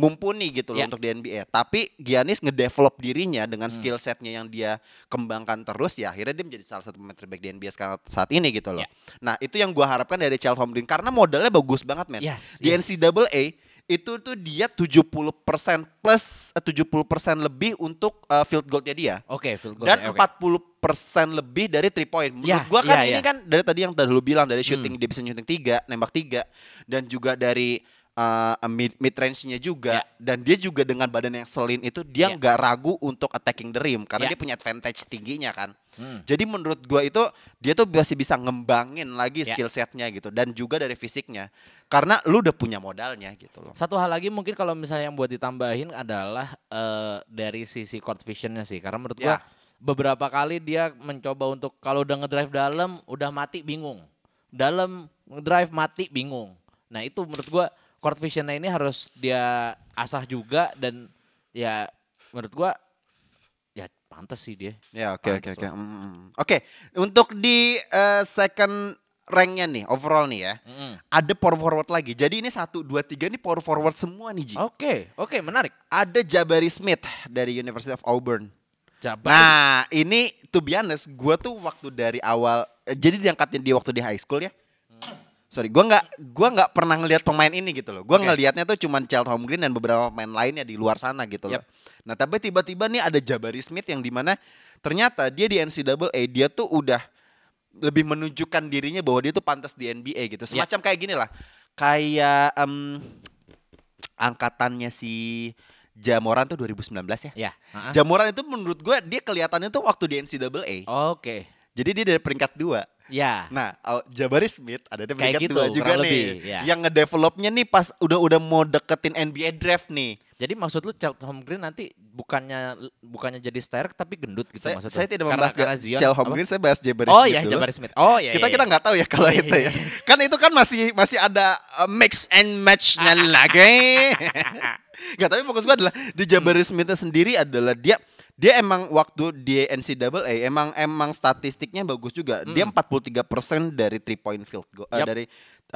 mumpuni gitu loh Ya. untuk di NBA. Tapi Giannis ngedevelop dirinya dengan Hmm. skill setnya yang dia kembangkan terus ya akhirnya dia menjadi salah satu pemain terbaik di NBA sekarang saat ini gitu loh. Ya. Nah, itu yang gua harapkan dari Charles Holmgren karena modalnya bagus banget, men. Yes, di yes. NCAA itu tuh dia 70% plus eh, 70% lebih untuk eh, field goalnya dia Oke, field goal. dan oke. 40% lebih dari three point. Menurut Ya, gua kan ya, ini ya. kan dari tadi yang tadi lu bilang dari Hmm. shooting dia bisa shooting 3, nembak 3 dan juga dari uh, mid, mid range-nya juga Ya. dan dia juga dengan badan yang selin itu dia Ya. nggak ragu untuk attacking the rim karena Ya. dia punya advantage tingginya kan. Hmm. Jadi menurut gua itu dia tuh masih bisa ngembangin lagi Ya. skill setnya gitu dan juga dari fisiknya. Karena lu udah punya modalnya gitu loh. Satu hal lagi mungkin kalau misalnya yang buat ditambahin adalah eh, dari sisi court visionnya sih. Karena menurut gua Ya. beberapa kali dia mencoba untuk kalau udah ngedrive dalam udah mati bingung. Dalam ngedrive mati bingung. Nah itu menurut gua court visionnya ini harus dia asah juga dan ya menurut gua ya pantas sih dia. Ya oke oke oke. Mm, mm, mm. Oke, untuk di eh, second ranknya nih overall nih ya. Mm-mm. Ada power forward lagi. Jadi ini satu dua tiga ini power forward semua nih Ji. Oke, oke menarik. Ada Jabari Smith dari University of Auburn. Jabar. Nah ini to be honest, gue tuh waktu dari awal, eh, jadi diangkatnya dia waktu di high school ya. Sorry, gue nggak gua nggak pernah ngelihat pemain ini gitu loh. Gue Oke. ngelihatnya tuh cuman Child Holmgren dan beberapa pemain lainnya di luar sana gitu loh. Yep. Nah tapi tiba-tiba nih ada Jabari Smith yang di mana ternyata dia di NCAA dia tuh udah lebih menunjukkan dirinya bahwa dia tuh pantas di NBA gitu. Semacam kayak gini lah, kayak em, angkatannya si Jamoran tuh 2019 ya. Ya. ha-ha. Jamoran itu menurut gue dia kelihatannya tuh waktu di NCAA. Oke. Jadi dia dari peringkat dua. Ya. Nah, Al- Jabari Smith ada di peringkat gitu, dua juga nih. lebih, ya. Yang ngedevelopnya nih pas udah udah mau deketin NBA draft nih. Jadi maksud lu Chel Holmgren nanti bukannya bukannya jadi sterk tapi gendut gitu Saya, maksudnya? saya tidak Karena- membahas karena apa? Holmgren, saya bahas Jabari Oh Smith ya dulu. Jabari Smith. Oh ya. kita ya, kita ya. nggak tahu ya kalau Iya, itu iya, ya. Kan itu kan masih masih ada uh, mix and match-nya lagi. Gak tapi fokus gue adalah di Jabari Hmm. Smith sendiri adalah dia dia emang waktu di NCAA emang emang statistiknya bagus juga. Dia 43% dari three point field goal eh, Hmm. Yap. dari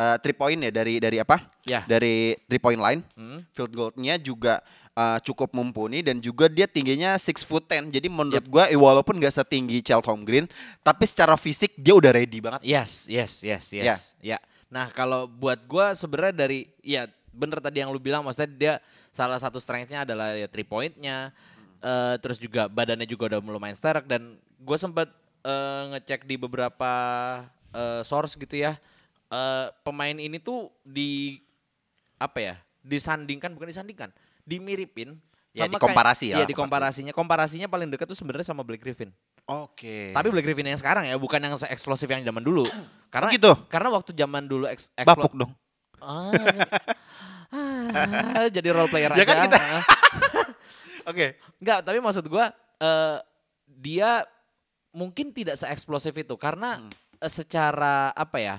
uh, three point ya dari dari apa? Ya. Dari three point line. Hmm. Field goalnya juga uh, cukup mumpuni dan juga dia tingginya 6 foot 10. Jadi menurut gua eh, walaupun gak setinggi Child Holmgren, tapi secara fisik dia udah ready banget. Yes, yes, yes, yes. Ya. Nah, kalau buat gua sebenarnya dari ya bener tadi yang lu bilang maksudnya dia salah satu strength-nya adalah ya three point-nya. Eh, terus juga badannya juga udah lumayan sterk dan gue sempat eh, ngecek di beberapa eh, source gitu ya. eh, pemain ini tuh di apa ya? Disandingkan bukan disandingkan, dimiripin Ya, sama dikomparasi kayak, ya, Iya, dikomparasinya. Komparasinya paling dekat tuh sebenarnya sama Blake Griffin. Oke. Tapi Black Griffin yang sekarang ya, bukan yang eksplosif yang zaman dulu. Karena gitu? Karena waktu zaman dulu eks, bapuk dong. Ah, ah, jadi role player Ya aja. kan kita- Oke. Enggak, tapi maksud gua eh, dia mungkin tidak seeksplosif itu karena Hmm. eh, secara apa ya?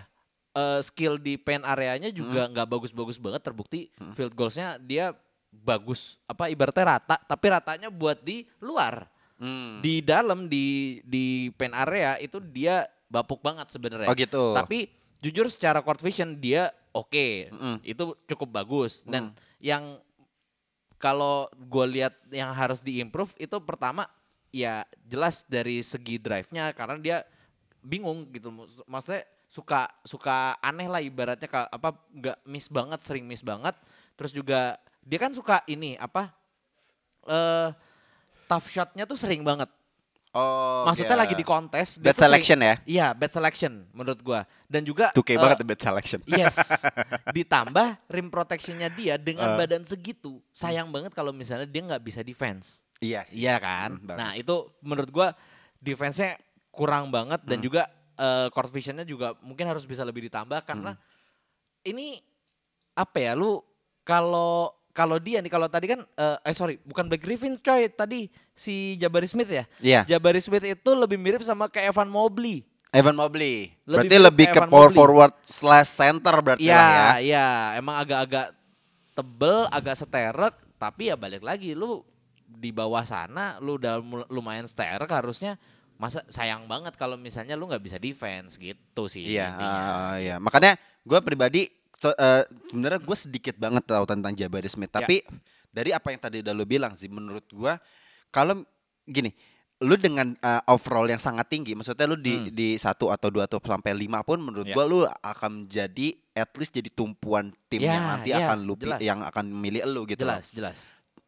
eh, skill di paint areanya Hmm. juga nggak bagus-bagus banget terbukti field goalsnya dia bagus apa ibaratnya rata tapi ratanya buat di luar Hmm. Di dalam di di pen area itu dia bapuk banget sebenarnya. Oh, gitu. Tapi jujur secara court vision dia oke. Mm. Itu cukup bagus dan yang kalau gue lihat yang harus diimprove itu pertama ya jelas dari segi drive-nya karena dia bingung gitu. Maksud- maksudnya suka suka aneh lah ibaratnya apa nggak miss banget sering miss banget. Terus juga dia kan suka ini apa eh tough shotnya tuh sering banget Oh, maksudnya iya. lagi di kontes Bad sering- selection ya? iya bad selection menurut gua dan juga 2K eh, banget bad selection. Yes. Ditambah rim protectionnya dia dengan Eh. badan segitu. Sayang banget kalau misalnya dia nggak bisa defense. Iya sih. Iya kan? Hmm, banget. nah itu menurut gua defense-nya kurang banget dan Hmm. juga eh, court vision-nya juga mungkin harus bisa lebih ditambah karena Hmm. ini apa ya lu kalau kalau dia nih kalau tadi kan eh, eh sorry bukan Black Griffin coy tadi si Jabari Smith ya. Iya. Jabari Smith itu lebih mirip sama kayak Evan Mobley. Evan Mobley. Lebih berarti lebih ke Evan power Mobley. forward slash center berarti Iya, lah ya. iya, emang agak-agak tebel, agak seterek, tapi ya balik lagi lu di bawah sana lu udah lumayan seterek harusnya masa sayang banget kalau misalnya lu nggak bisa defense gitu sih Iya, ah, iya. Makanya gue pribadi eh, sebenarnya gue sedikit banget tahu tentang Jabari Smith. Ya. Tapi dari apa yang tadi udah lu bilang sih, menurut gue kalau gini, lu dengan eh, overall yang sangat tinggi, maksudnya lu di di satu atau dua atau sampai lima pun, menurut Hmm. Ya. gue lu akan jadi at least jadi tumpuan tim Ya, yang nanti ya, akan lu jelas. yang akan milih lu gitu. loh. jelas, jelas.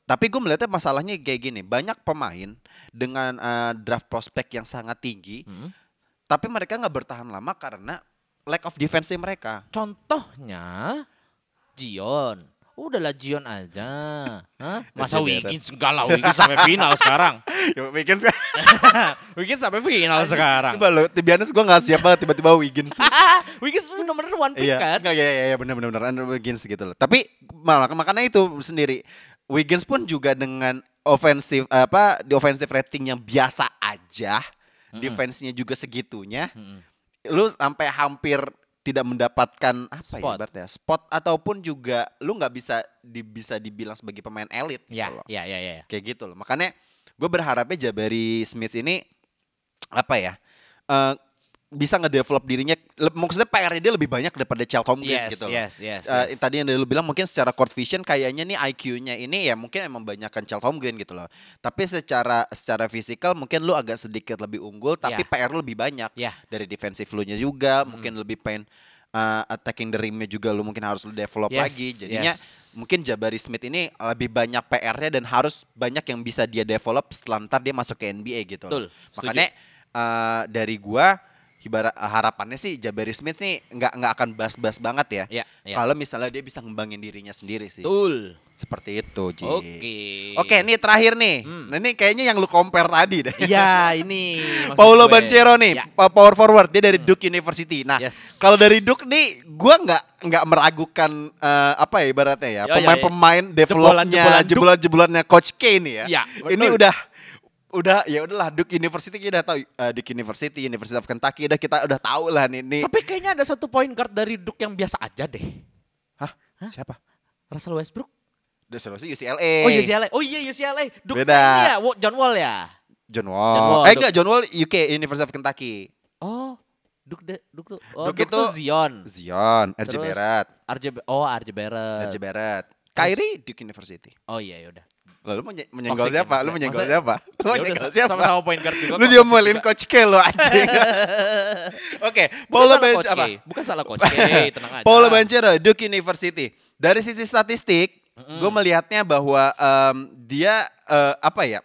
Tapi gue melihatnya masalahnya kayak gini, banyak pemain dengan eh, draft prospek yang sangat tinggi, Hmm. tapi mereka nggak bertahan lama karena lack of defense mereka. Contohnya Jion. Udahlah Jion aja. Hah? Masa. Wiggins enggak lah Wiggins sampai final sekarang. Ya, Wiggins Wiggins sampai final sekarang. Coba lo, to be honest gue gak siap banget tiba-tiba Wiggins. Wiggins nomor one pick iya, kan? enggak, iya, iya, iya, benar-benar benar Wiggins gitu loh. Tapi malah makanya itu sendiri. Wiggins pun juga dengan ofensif apa di offensive rating yang biasa aja, defense-nya juga segitunya. Lu sampai hampir tidak mendapatkan apa ya Spot. ibaratnya spot ataupun juga lu nggak bisa di, bisa dibilang sebagai pemain elit gitu Ya, loh. ya, ya, ya. kayak gitu loh. Makanya gue berharapnya Jabari Smith ini apa ya eh, bisa ngedevelop dirinya. Maksudnya PR-nya dia lebih banyak daripada Charlton Green Yes, gitu loh. yes, yes, Eh, yes. Tadi yang lu bilang mungkin secara court vision kayaknya nih IQ-nya ini ya mungkin emang banyakkan Charlton Green gitu loh. Tapi secara secara fisikal mungkin lu agak sedikit lebih unggul tapi Ya. PR lu lebih banyak. Ya. Dari defensive lu-nya juga mungkin lebih pengen eh, attacking the rim-nya juga lu mungkin harus lu develop Yes, lagi. Jadinya yes. mungkin Jabari Smith ini lebih banyak PR-nya dan harus banyak yang bisa dia develop setelah ntar dia masuk ke NBA gitu. Betul. Makanya eh, dari gua ibarat harapannya sih Jabari Smith nih nggak nggak akan bas-bas banget ya. Iya, iya. Kalau misalnya dia bisa ngembangin dirinya sendiri sih. Betul. Seperti itu, Ji. Oke. Oke, ini terakhir nih. Hmm. Nah, ini kayaknya yang lu compare tadi deh. Iya, ini Paulo gue. Banchero nih, Ya. power forward dia dari Duke University. Nah, Yes. kalau dari Duke nih, gua nggak nggak meragukan eh, apa ya ibaratnya ya Ya, ya, pemain-pemain developnya, Jebolan-jebolan Duke. jebolan-jebolannya Coach K nih ya. Ya, Ini udah udah ya udahlah Duke University kita udah tahu eh, Duke University, University of Kentucky udah kita udah tahu lah nih. nih. Tapi kayaknya ada satu point guard dari Duke yang biasa aja deh. Hah? Siapa? Russell Westbrook. Udah selesai UCLA. Oh UCLA. Oh iya UCLA. Duke Beda. ya, John Wall ya. John Wall. John Wall, eh Duke. enggak, John Wall UK University of Kentucky. Oh, Duke de, Duke, oh, Duke Duke, itu- Zion. Zion, RJ Barrett, RJ oh RJ Barrett. RJ Barrett. Kyrie Duke University. Oh iya yaudah. Lalu mau nye- menyenggol Toxic ya siapa? Lu menyenggol Maksudnya- siapa? Lu Ya udah, menyenggol siapa? sama-sama point guard juga Lu diomelin Coach K lo anjing. Oke, Paulo Banchero apa? Bukan salah coach K, tenang aja. Paulo Banchero Duke University. Dari sisi statistik, gue melihatnya bahwa em, dia eh, apa ya?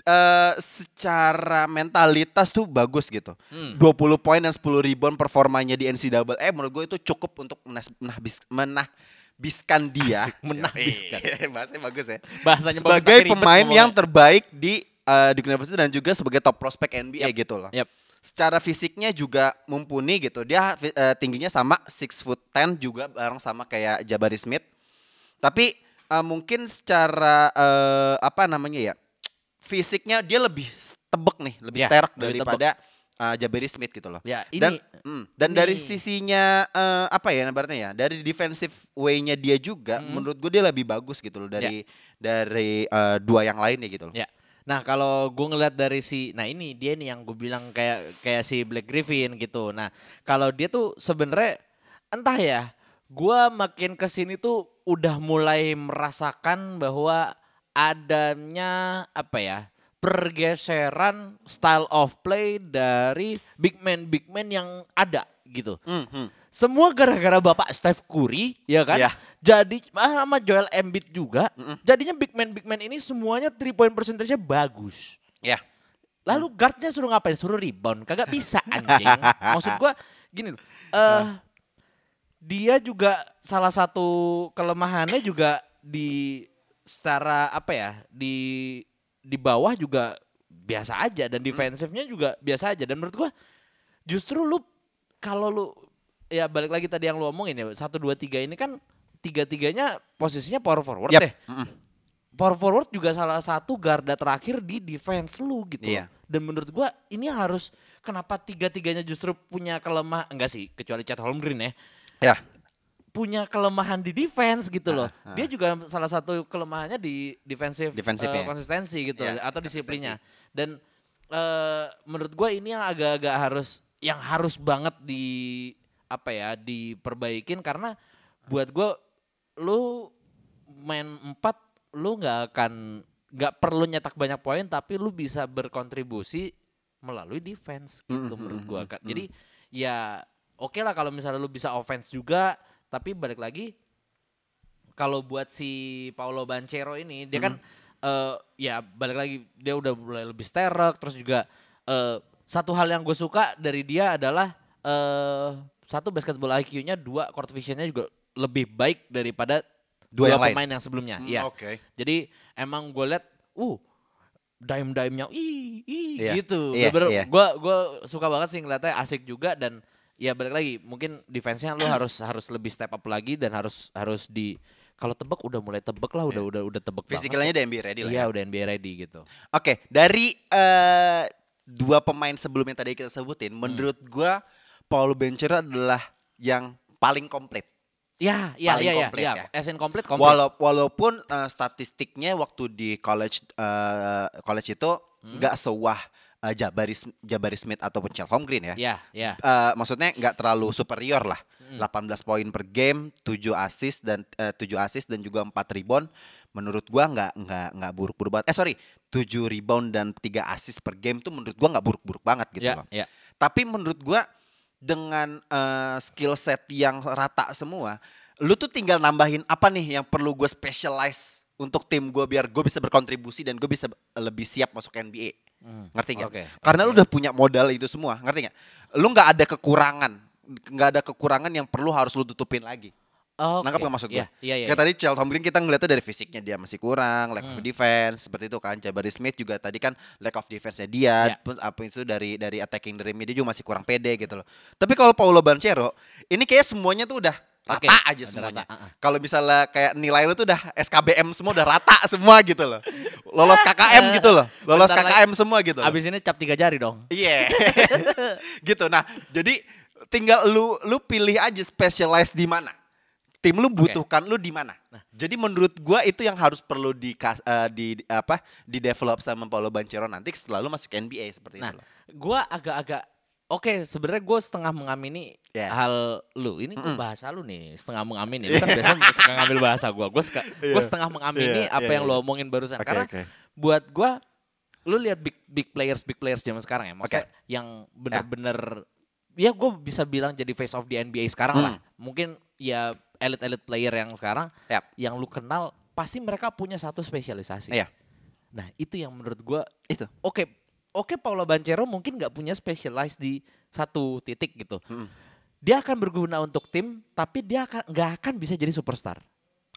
eh secara mentalitas tuh bagus gitu. Hmm. 20 poin dan 10 rebound performanya di NCAA eh menurut gue itu cukup untuk menas- menahbis, menahbiskan dia. Asik, menahbiskan. Iya, Bahasanya bagus ya. Bahasanya bagus, sebagai ribet pemain yang terbaik di eh, Duke University dan juga sebagai top prospek NBA gitu loh. Yap. Secara fisiknya juga mumpuni gitu. Dia eh, tingginya sama 6 foot 10 juga bareng sama kayak Jabari Smith. Tapi eh, mungkin secara eh, apa namanya ya? Fisiknya dia lebih tebek nih, lebih Ya, sterk lebih daripada eh, Jabari Smith gitu loh. Ya, dan ini- mm, dan ini- dari sisinya eh, apa ya ibaratnya ya? Dari defensive way-nya dia juga menurut gue dia lebih bagus gitu loh dari dari eh, dua yang lainnya gitu loh. Ya. Nah kalau gue ngeliat dari si, nah ini dia nih yang gue bilang kayak kayak si Black Griffin gitu. Nah kalau dia tuh sebenarnya entah ya, gue makin ke sini tuh udah mulai merasakan bahwa adanya apa ya pergeseran style of play dari big man big man yang ada gitu. Semua gara-gara bapak Steph Curry, ya kan? Iya. Jadi ah, sama Joel Embiid juga. Jadinya big man big man ini semuanya three point percentage-nya bagus. Ya. Lalu guardnya suruh ngapain? Suruh rebound. Kagak bisa anjing. Maksud gua gini loh. eh dia juga salah satu kelemahannya juga di secara apa ya? Di di bawah juga biasa aja dan defensifnya juga biasa aja dan menurut gua justru lu kalau lu ya balik lagi tadi yang lu omongin ya satu dua tiga ini kan tiga tiganya posisinya power forward Yap. deh power forward juga salah satu garda terakhir di defense lu gitu. Loh. Dan menurut gua ini harus kenapa tiga-tiganya justru punya kelemah enggak sih kecuali Chet Holmgren ya. Ya. Punya kelemahan di defense gitu loh. Dia juga salah satu kelemahannya di defensive, Defensive eh, ya. konsistensi gitu Iya, atau disiplinnya. Dan eh, menurut gua ini yang agak-agak harus yang harus banget di apa ya diperbaikin karena buat gua lu main empat lu nggak akan nggak perlu nyetak banyak poin tapi lu bisa berkontribusi melalui defense gitu menurut gua Kak. Jadi ya oke lah kalau misalnya lu bisa offense juga tapi balik lagi kalau buat si Paulo Banchero ini dia kan eh, ya balik lagi dia udah mulai lebih sterek terus juga eh, satu hal yang gue suka dari dia adalah eh satu basketball IQ-nya dua court vision-nya juga lebih baik daripada Dua dua, yang lain. pemain yang sebelumnya. Hmm, Iya. oke. Jadi emang gue liat, uh, dime-dime-nya, ih, ih, Iya, gitu. iya, Bener-bener iya. Gue gua suka banget sih ngeliatnya asik juga dan ya balik lagi mungkin defense-nya lu harus harus lebih step up lagi dan harus harus di kalau tebak udah mulai tebak lah udah udah udah tebak Fisikalnya udah. NBA ready lah Iya ya. udah NBA ready gitu. Oke, dari eh, dua pemain sebelumnya tadi kita sebutin, menurut gua Paul Bencher adalah yang paling komplit. Ya, ya, Paling ya, ya, komplit ya. ya. As in komplit, komplit. Walau, walaupun eh, statistiknya waktu di college eh, college itu Hmm. nggak sewah eh, Jabari Jabari Smith ataupun Chet Holmgren ya. Ya, ya. Eh, maksudnya nggak terlalu superior lah. Hmm. 18 poin per game, 7 assist dan eh, 7 assist dan juga 4 rebound. Menurut gua nggak nggak nggak buruk-buruk banget. Eh sorry, 7 rebound dan 3 assist per game tuh menurut gua nggak buruk-buruk banget gitu Ya, loh. ya. Tapi menurut gua dengan eh, skill set yang rata semua, lu tuh tinggal nambahin apa nih yang perlu gue specialize untuk tim gue biar gue bisa berkontribusi dan gue bisa lebih siap masuk NBA. Ngerti nggak? Oke, Karena lu udah punya modal itu semua, ngerti nggak? Lu nggak ada kekurangan, nggak ada kekurangan yang perlu harus lu tutupin lagi. Oke. Nangkap nggak maksud gue? Iya, iya, iya. Kayak tadi Charles Holmgren kita ngeliatnya dari fisiknya dia masih kurang, lack of defense seperti itu kan. Jabari Smith juga tadi kan lack of defense-nya dia, Iya. pun apa itu dari dari attacking dream-nya dia juga masih kurang pede gitu loh. Tapi kalau Paulo Banchero, ini kayak semuanya tuh udah rata Oke, aja semuanya. rata, uh-uh. Kalau misalnya kayak nilai lu tuh udah SKBM semua udah rata semua gitu loh. Lolos KKM gitu loh. Lolos Bentar lagi. KKM semua gitu. loh. Abis ini cap tiga jari dong. Iya. gitu. Nah, jadi tinggal lu lu pilih aja specialize di mana. Tim lu butuhkan lu di mana. Nah. Jadi menurut gua itu yang harus perlu di di di- apa di develop sama Paulo Banchero nanti setelah lu masuk NBA seperti Nah, itu loh. gua agak-agak Oke, sebenarnya gue setengah mengamini Ya. hal lu. Ini gua bahasa lu nih, setengah mengamini. Lu kan biasanya suka ngambil bahasa gue. Gue gue setengah mengamini Iya, apa iya, yang iya. lu omongin barusan. Oke, Karena oke. buat gue, lu lihat big big players big players zaman sekarang ya. Maksudnya Oke. yang bener-bener, ya gue bisa bilang jadi face of the NBA sekarang lah. Mungkin ya elite-elite player yang sekarang, Yap. yang lu kenal, pasti mereka punya satu spesialisasi. Iya. Nah itu yang menurut gue Itu. oke oke Paulo Banchero mungkin nggak punya specialize di satu titik gitu. Dia akan berguna untuk tim, tapi dia akan nggak akan bisa jadi superstar.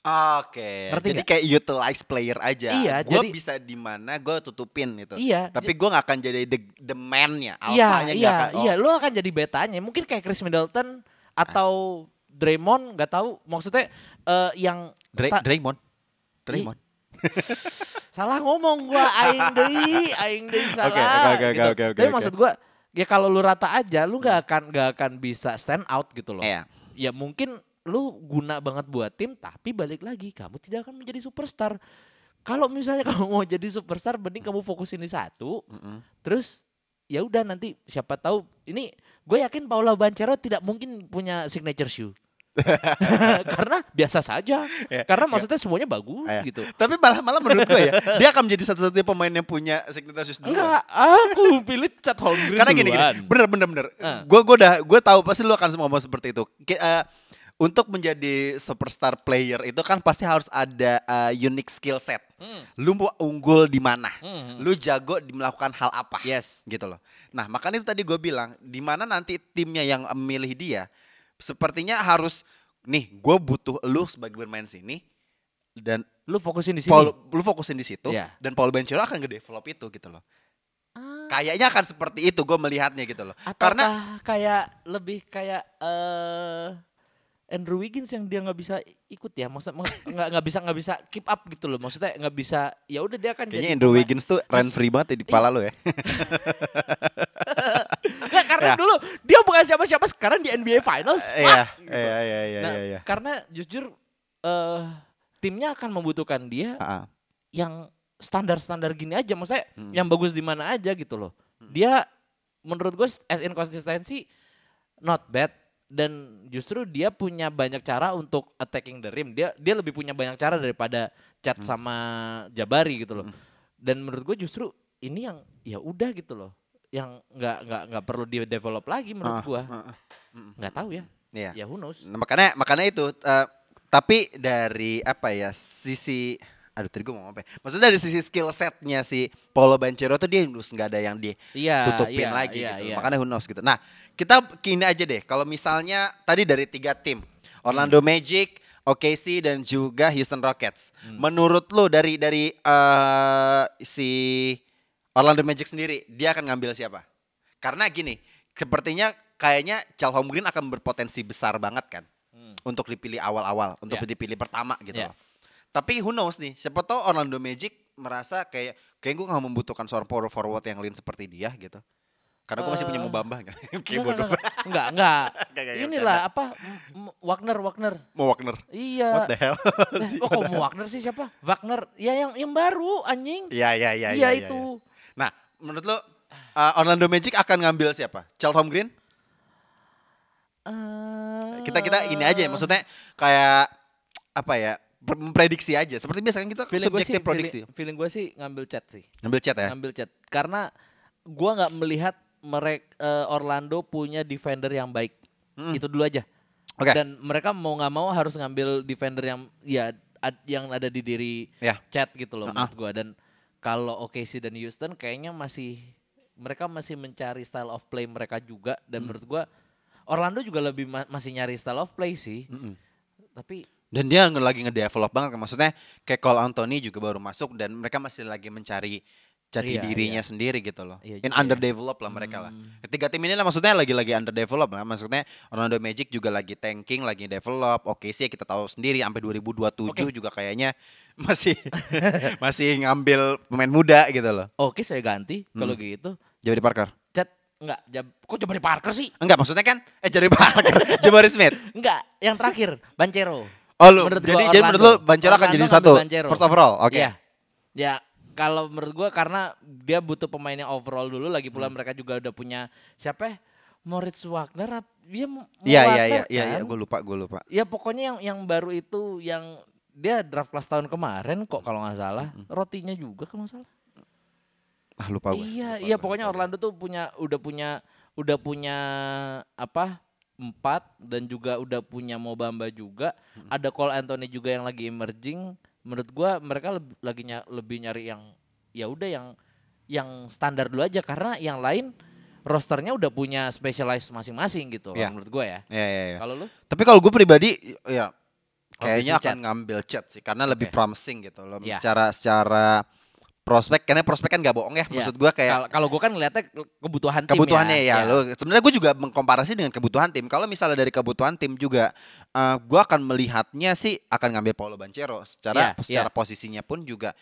Oke. Ngerti jadi nggak? kayak utilize player aja. Iya, jadi- bisa di mana gue tutupin gitu. Iya, Tapi gua nggak akan jadi the, the man-nya, Iya, iya, akan. oh, iya. Lo akan jadi betanya. Mungkin kayak Chris Middleton atau Draymond, nggak tahu. Maksudnya eh, yang Dray- Draymond. Draymond. salah ngomong gua aing deui, aing deui salah. Oke, oke, oke, gitu. oke, oke, Tapi oke. maksud gua ya kalau lu rata aja lu nggak akan nggak akan bisa stand out gitu loh. Iya. Ya mungkin lu guna banget buat tim tapi balik lagi kamu tidak akan menjadi superstar. kalau misalnya kamu mau jadi superstar mending kamu fokusin di satu terus ya udah nanti siapa tahu ini gue yakin Paula Bancero tidak mungkin punya signature shoe karena biasa saja Ya, karena ya. maksudnya semuanya bagus Ah, ya. gitu Tapi malah malah menurut gue ya, dia akan menjadi satu-satunya pemain yang punya signature shoes duluan. enggak aku pilih Chad Holmgren Karena gini gini, bener bener bener. Gue gue udah gue tahu pasti lu akan ngomong seperti itu. Ki- eh, untuk menjadi superstar player itu kan pasti harus ada eh, unique skill set. Hmm. Lu mau unggul di mana? Lu jago di melakukan hal apa? Yes. Gitu loh. Nah makanya itu tadi gue bilang, di mana nanti timnya yang milih dia, sepertinya harus nih gue butuh lu sebagai bermain sini dan lu fokusin di sini Paul, lu fokusin di situ Iya. dan Paul Bencero akan nge-develop itu gitu loh. Kayaknya akan seperti itu gue melihatnya gitu loh. Ataukah Karena kayak lebih kayak eh Andrew Wiggins yang dia nggak bisa ikut ya, maksud nggak nggak bisa nggak bisa keep up gitu loh, maksudnya nggak bisa ya udah dia akan kayaknya jadi Andrew Wiggins tuh rent free banget ya di kepala lu ya. Karena Ya. dulu dia bukan siapa-siapa sekarang di NBA Finals. Iya, gitu. iya, iya, iya, Nah, iya, iya. Karena jujur eh timnya akan membutuhkan dia ah. yang standar-standar gini aja, maksudnya Hmm. yang bagus di mana aja gitu loh. Dia menurut gue as in konsistensi not bad dan justru dia punya banyak cara untuk attacking the rim. Dia dia lebih punya banyak cara daripada Chat Hmm. sama Jabari gitu loh. Dan menurut gue justru ini yang ya udah gitu loh. Yang nggak nggak nggak perlu di develop lagi menurut Ah, gua. ah, ah. Nggak tahu ya. Iya. Ya who knows. Nah, makanya makanya itu eh, tapi dari apa ya sisi aduh tadi gue mau ngomong apa ya? Maksudnya dari sisi skill setnya si Paulo Banchero tuh dia harus nggak ada yang Iya, tutupin iya, lagi iya, gitu. iya. Makanya who knows gitu. Nah, kita kini aja deh. Kalau misalnya tadi dari tiga tim, Orlando Hmm. Magic, OKC dan juga Houston Rockets. Menurut lo dari dari eh, si Orlando Magic sendiri, dia akan ngambil siapa? Karena gini, sepertinya kayaknya Cal Holmgren akan berpotensi besar banget kan. Untuk dipilih awal-awal, untuk Hmm. Ya. dipilih pertama gitu Ya. loh. Tapi who knows nih, siapa tahu Orlando Magic merasa kayak kayak gue gak membutuhkan seorang power forward yang lain seperti dia gitu. Karena gue masih punya Eh, Mubamba kan. kayak bodoh. enggak, enggak, Inilah apa Wagner Wagner. Mau Wagner. Iya. What the hell? Oh kok mau Wagner sih siapa? Wagner. Ya yang yang baru anjing. Iya, iya, iya. Iya, iya, itu. Nah, menurut lo uh, Orlando Magic akan ngambil siapa? Charles Green? Eh, Kita kita ini aja ya, maksudnya kayak apa ya? Memprediksi aja. Seperti biasa kan kita feeling gue sih subjektif prediksi. feeling, feeling gue sih ngambil chat sih. Ngambil chat ya. Ngambil chat karena gua nggak melihat mereka Orlando punya defender yang baik. Itu dulu aja. Hmm. Oke. Dan mereka mau nggak mau harus ngambil defender yang ya ad- yang ada di diri Ya. chat gitu loh Uh-uh. menurut gua dan kalau OKC dan Houston kayaknya masih mereka masih mencari style of play mereka juga Hmm. dan menurut gua Orlando juga lebih ma- masih nyari style of play sih. Tapi Dan dia lagi ngedevelop banget kan. Maksudnya kayak Cole Anthony juga baru masuk dan mereka masih lagi mencari jati Iya, dirinya iya. sendiri gitu loh. Iya In ya. underdevelop lah mereka lah. Ketiga tim ini lah maksudnya lagi-lagi underdevelop lah. Maksudnya Orlando Magic juga lagi tanking, lagi develop. Oke sih kita tahu sendiri sampai 2027 juga kayaknya masih masih ngambil pemain muda gitu loh. oke saya ganti Hmm. kalau gitu. Jabari Parker. Chat enggak jab, kok Jabari Parker sih? Enggak maksudnya kan eh Jabari Parker, Jabari Smith. Enggak, yang terakhir Bancero. Oh lu, Menurut jadi jadi menurut lu. Bancero akan jadi satu Banchero. first overall. Oke. Iya. Ya, kalau menurut gua karena dia butuh pemain yang overall dulu lagi pula Hmm. mereka juga udah punya siapa ya? Moritz Wagner dia Iya iya Wagner iya iya iya kan? gue lupa gue lupa. Ya pokoknya yang yang baru itu yang dia draft kelas tahun kemarin kok kalau nggak salah. Hmm. Rotinya juga kalau nggak salah. Ah lupa gue. Iya, iya pokoknya Orlando tuh punya udah punya udah punya apa? empat dan juga udah punya Mobamba juga. Ada Cole Anthony juga yang lagi emerging. Menurut gua mereka lebih, lagi nya- lebih nyari yang ya udah yang yang standar dulu aja karena yang lain rosternya udah punya specialized masing-masing gitu Iya. menurut gua ya. Iya iya iya. Kalau lu? Tapi kalau gue pribadi ya kayaknya akan ngambil chat sih karena lebih Oke. promising gitu loh. Iya. Secara secara prospek karena prospek kan gak bohong ya. Ya, Maksud gue kayak kal- kalau gua kan ngeliatnya kebutuhan tim kebutuhannya ya, ya. lo sebenarnya gue juga mengkomparasi dengan kebutuhan tim kalau misalnya dari kebutuhan tim juga eh gue akan melihatnya sih akan ngambil Paulo Banchero secara Iya, secara iya. posisinya pun juga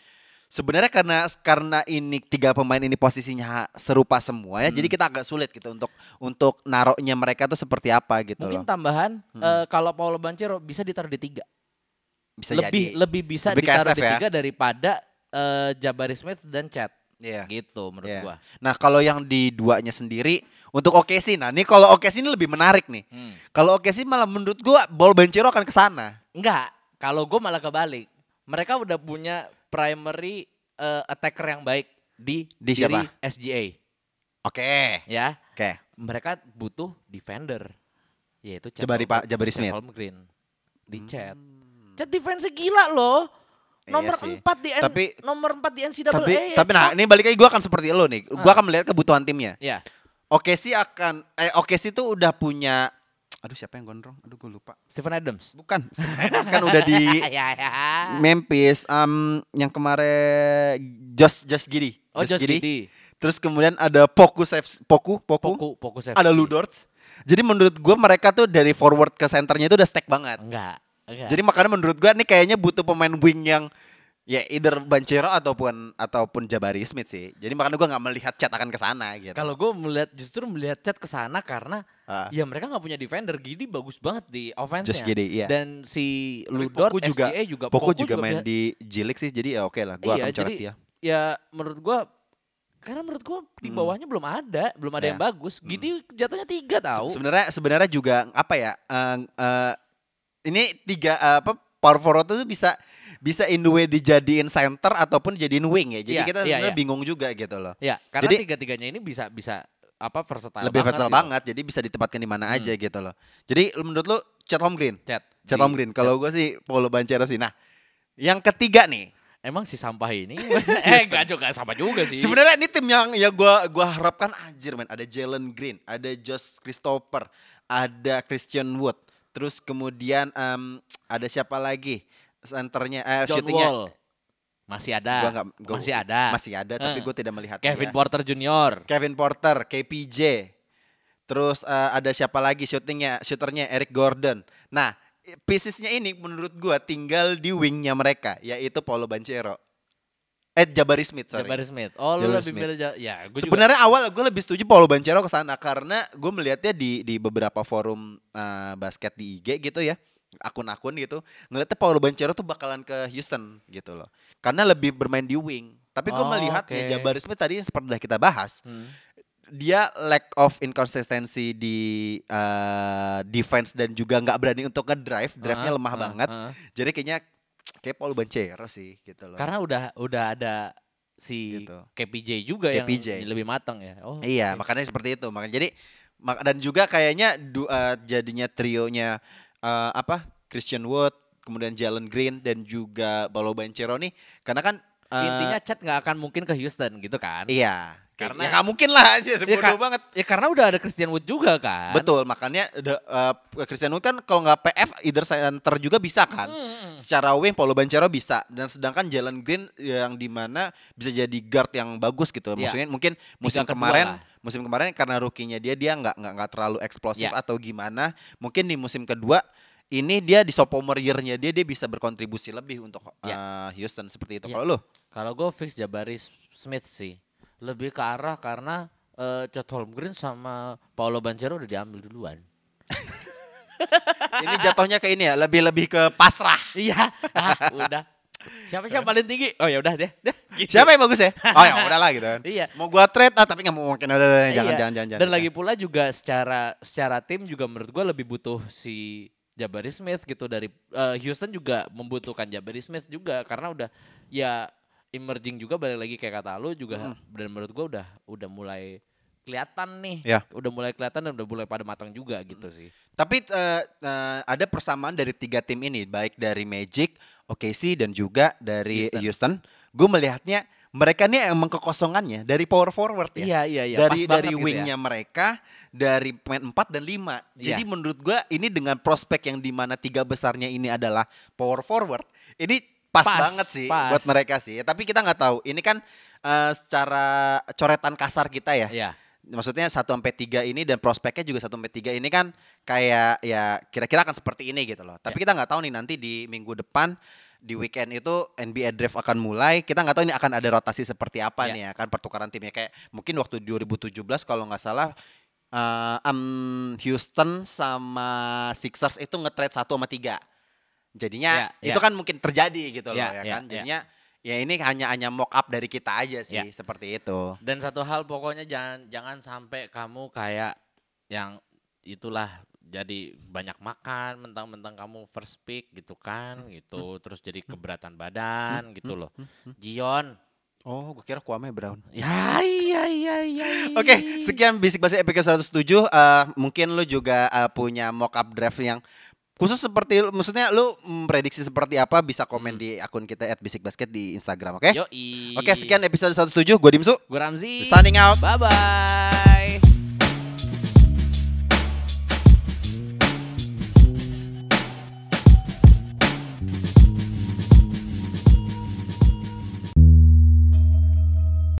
sebenarnya karena karena ini tiga pemain ini posisinya serupa semua ya Hmm. jadi kita agak sulit gitu untuk untuk naroknya mereka tuh seperti apa gitu Mungkin loh tambahan Hmm. eh, kalau Paulo Bancero bisa ditaruh di tiga. bisa lebih jadi lebih bisa Lebih ditaruh SF di ya? tiga daripada eh, Jabari Smith dan Chat. Iya. Gitu menurut Iya. gua. Nah kalau yang di duanya sendiri untuk OKC, nah ini kalau OKC ini lebih menarik nih. Hmm. Kalau OKC malah menurut gua ball Banchero akan ke sana. Enggak, kalau gue malah kebalik. Mereka udah punya primary eh, attacker yang baik di Di diri siapa? SGA, Oke. ya. Oke. Mereka butuh defender, yaitu Jabari Pak- Jabari Smith. Holmgren di Chat. Chat defense gila loh. Iya Nomor sih. 4 di N- Tapi- nomor 4 di NCAA. Tapi ya, tapi nah ini balik lagi gua akan seperti lo nih. Gua akan melihat kebutuhan timnya. ya. OKC akan eh OKC tuh udah punya aduh siapa yang gondrong? Aduh gue lupa. Stephen Adams. Bukan. kan udah di ya, ya. Memphis um, yang kemarin Josh Josh Giddy. Oh, Josh Giddey. Terus kemudian ada Poku Poku Poku. Poku, Poku. Ada Ludorts. Jadi menurut gue mereka tuh dari forward ke centernya itu udah stack banget. Enggak. Enggak. Jadi makanya menurut gue nih kayaknya butuh pemain wing yang ya either Banchero ataupun ataupun Jabari Smith sih. Jadi makanya gue nggak melihat Chat akan ke sana gitu. Kalau gue melihat justru melihat Chat ke sana karena Ah. ya mereka nggak punya defender. Gidi bagus banget di offense-nya. Just Giddey, iya. Dan si Ludor Poku juga, SGA juga Poku juga main biasa. di Jilik sih. Jadi ya oke lah, gue iya, akan coret jadi dia. ya menurut gue karena menurut gue di bawahnya belum ada, belum ada Ya. yang bagus. Gidi jatuhnya tiga tahu. Se- Sebenarnya sebenarnya juga apa ya? eh, eh, ini tiga eh, apa power forward itu bisa bisa in the way dijadiin center ataupun jadiin wing ya. Jadi Iya, kita iya, sebenarnya iya. bingung juga gitu loh. Ya, karena Jadi- tiga-tiganya ini bisa bisa apa versatile Lebih banget versatile gitu. banget, jadi bisa ditempatkan di mana aja gitu loh. Jadi menurut lu Chet Holmgren? Chat. Chet Di- Holmgren. Kalau gue sih Paulo Banchero sih. Nah, yang ketiga nih. Emang si sampah ini eh enggak juga sampah juga sih. Sebenarnya ini tim yang ya gua gua harapkan anjir men. Ada Jalen Green, ada Josh Christopher, ada Christian Wood. Terus kemudian em, ada siapa lagi? Centernya eh John shootingnya Wall masih ada. gua nggak- gua- masih ada. Masih ada tapi Eh. gue tidak melihat Kevin Porter Junior. Kevin Porter, KPJ. Terus eh, ada siapa lagi shootingnya, shooternya Eric Gordon. Nah, piecesnya ini menurut gua tinggal di wingnya mereka, yaitu Paulo Banchero. Eh Jabari Smith, sorry. Jabari Smith. Oh, lu lebih Smith. milih Ja- ya, juga. Sebenarnya awal gue lebih setuju Paulo Banchero ke sana karena gue melihatnya di di beberapa forum eh, basket di IG gitu ya akun-akun gitu ngeliatnya Paulo Banchero tuh bakalan ke Houston gitu loh karena lebih bermain di wing tapi gue Oh, melihat oke. ya Jabari Smith tadi seperti udah kita bahas Hmm. dia lack of inconsistency di eh, defense dan juga nggak berani untuk ngedrive drive-nya Ah, lemah ah, banget ah. jadi kayaknya kayak Paulo Banchero sih gitu loh Karena udah udah ada si Gitu. KPJ juga KPJ. yang lebih matang ya. Oh. Iya, oke. makanya seperti itu. Makanya jadi mak- dan juga kayaknya du- eh, jadinya trionya eh, apa? Christian Wood, kemudian Jalen Green dan juga Paulo Banchero nih karena kan eh, Intinya Chat nggak akan mungkin ke Houston gitu kan. iya. Karena- ya nggak mungkin lah anjir, Ya, bodoh banget. Ya karena udah ada Christian Wood juga kan. Betul, makanya the- eh, Christian Wood kan kalau nggak PF either center juga bisa kan. Hmm, Secara wing Paulo Banchero bisa dan sedangkan Jalen Green yang di mana bisa jadi guard yang bagus gitu. Iya. Maksudnya mungkin musim kemarin musim kemarin karena rukinya dia dia nggak nggak nggak terlalu eksplosif Iya. atau gimana. Mungkin di musim kedua ini dia di sophomore year-nya dia dia bisa berkontribusi lebih untuk Iya. eh, Houston seperti itu. Iya. Kalau lu? Kalau gue fix Jabari Smith sih. Lebih ke arah karena eh Chet Holmgren sama Paulo Banchero udah diambil duluan. ini jatuhnya ke ini ya, lebih-lebih ke pasrah. Iya, ah, udah. Siapa siapa paling tinggi? Oh ya udah deh. deh, gitu. Siapa yang bagus ya? Oh ya udahlah gitu kan. Iya. Mau gua trade ah tapi nggak mau mungkin udah, jangan, Iya. jangan jangan jangan. Dan lagi pula juga secara secara tim juga menurut gue lebih butuh si Jabari Smith gitu dari eh, Houston juga membutuhkan Jabari Smith juga karena udah ya emerging juga balik lagi kayak kata lu juga dan menurut gue udah udah mulai kelihatan nih. Ya. Udah mulai kelihatan dan udah mulai pada matang juga gitu sih. Tapi eh, eh, ada persamaan dari tiga tim ini, baik dari Magic, OKC dan juga dari Houston. Houston. Gue melihatnya mereka ini emang kekosongannya dari power forward ya. Iya, iya, iya. Dari Pas dari gitu ya. wingnya mereka, dari pemain 4 dan 5. Jadi Iya. menurut gue ini dengan prospek yang di mana tiga besarnya ini adalah power forward, ini pas, Pas, banget sih pas. buat mereka sih. Tapi kita nggak tahu. Ini kan eh, secara coretan kasar kita ya Iya. maksudnya 1 sampai 3 ini dan prospeknya juga 1 sampai 3 ini kan kayak ya kira-kira akan seperti ini gitu loh. Tapi Ya. kita nggak tahu nih nanti di minggu depan di weekend itu NBA draft akan mulai. Kita nggak tahu ini akan ada rotasi seperti apa Ya. nih ya kan pertukaran timnya kayak mungkin waktu 2017 kalau nggak salah eh, em, Houston sama Sixers itu nge-trade 1 sama 3. Jadinya Ya, itu ya. kan mungkin terjadi gitu loh Ya, ya, ya, kan. ya. Jadinya Ya ini hanya hanya mock up dari kita aja sih Ya. seperti itu. Dan satu hal pokoknya jangan jangan sampai kamu kayak yang itulah jadi banyak makan mentang-mentang kamu first pick gitu kan gitu terus jadi keberatan badan gitu loh. Jion. Oh, gue kira Kwame Brown. Ya iya iya iya. Oke, sekian Basic Basic episode 107. Eh, mungkin lu juga eh, punya mock up draft yang khusus seperti maksudnya lu memprediksi seperti apa bisa komen di akun kita @basicbasket di Instagram, oke? Yoi. Oke, sekian episode 107. Gue Dimsu. Gue Ramzi. Standing out. Bye bye.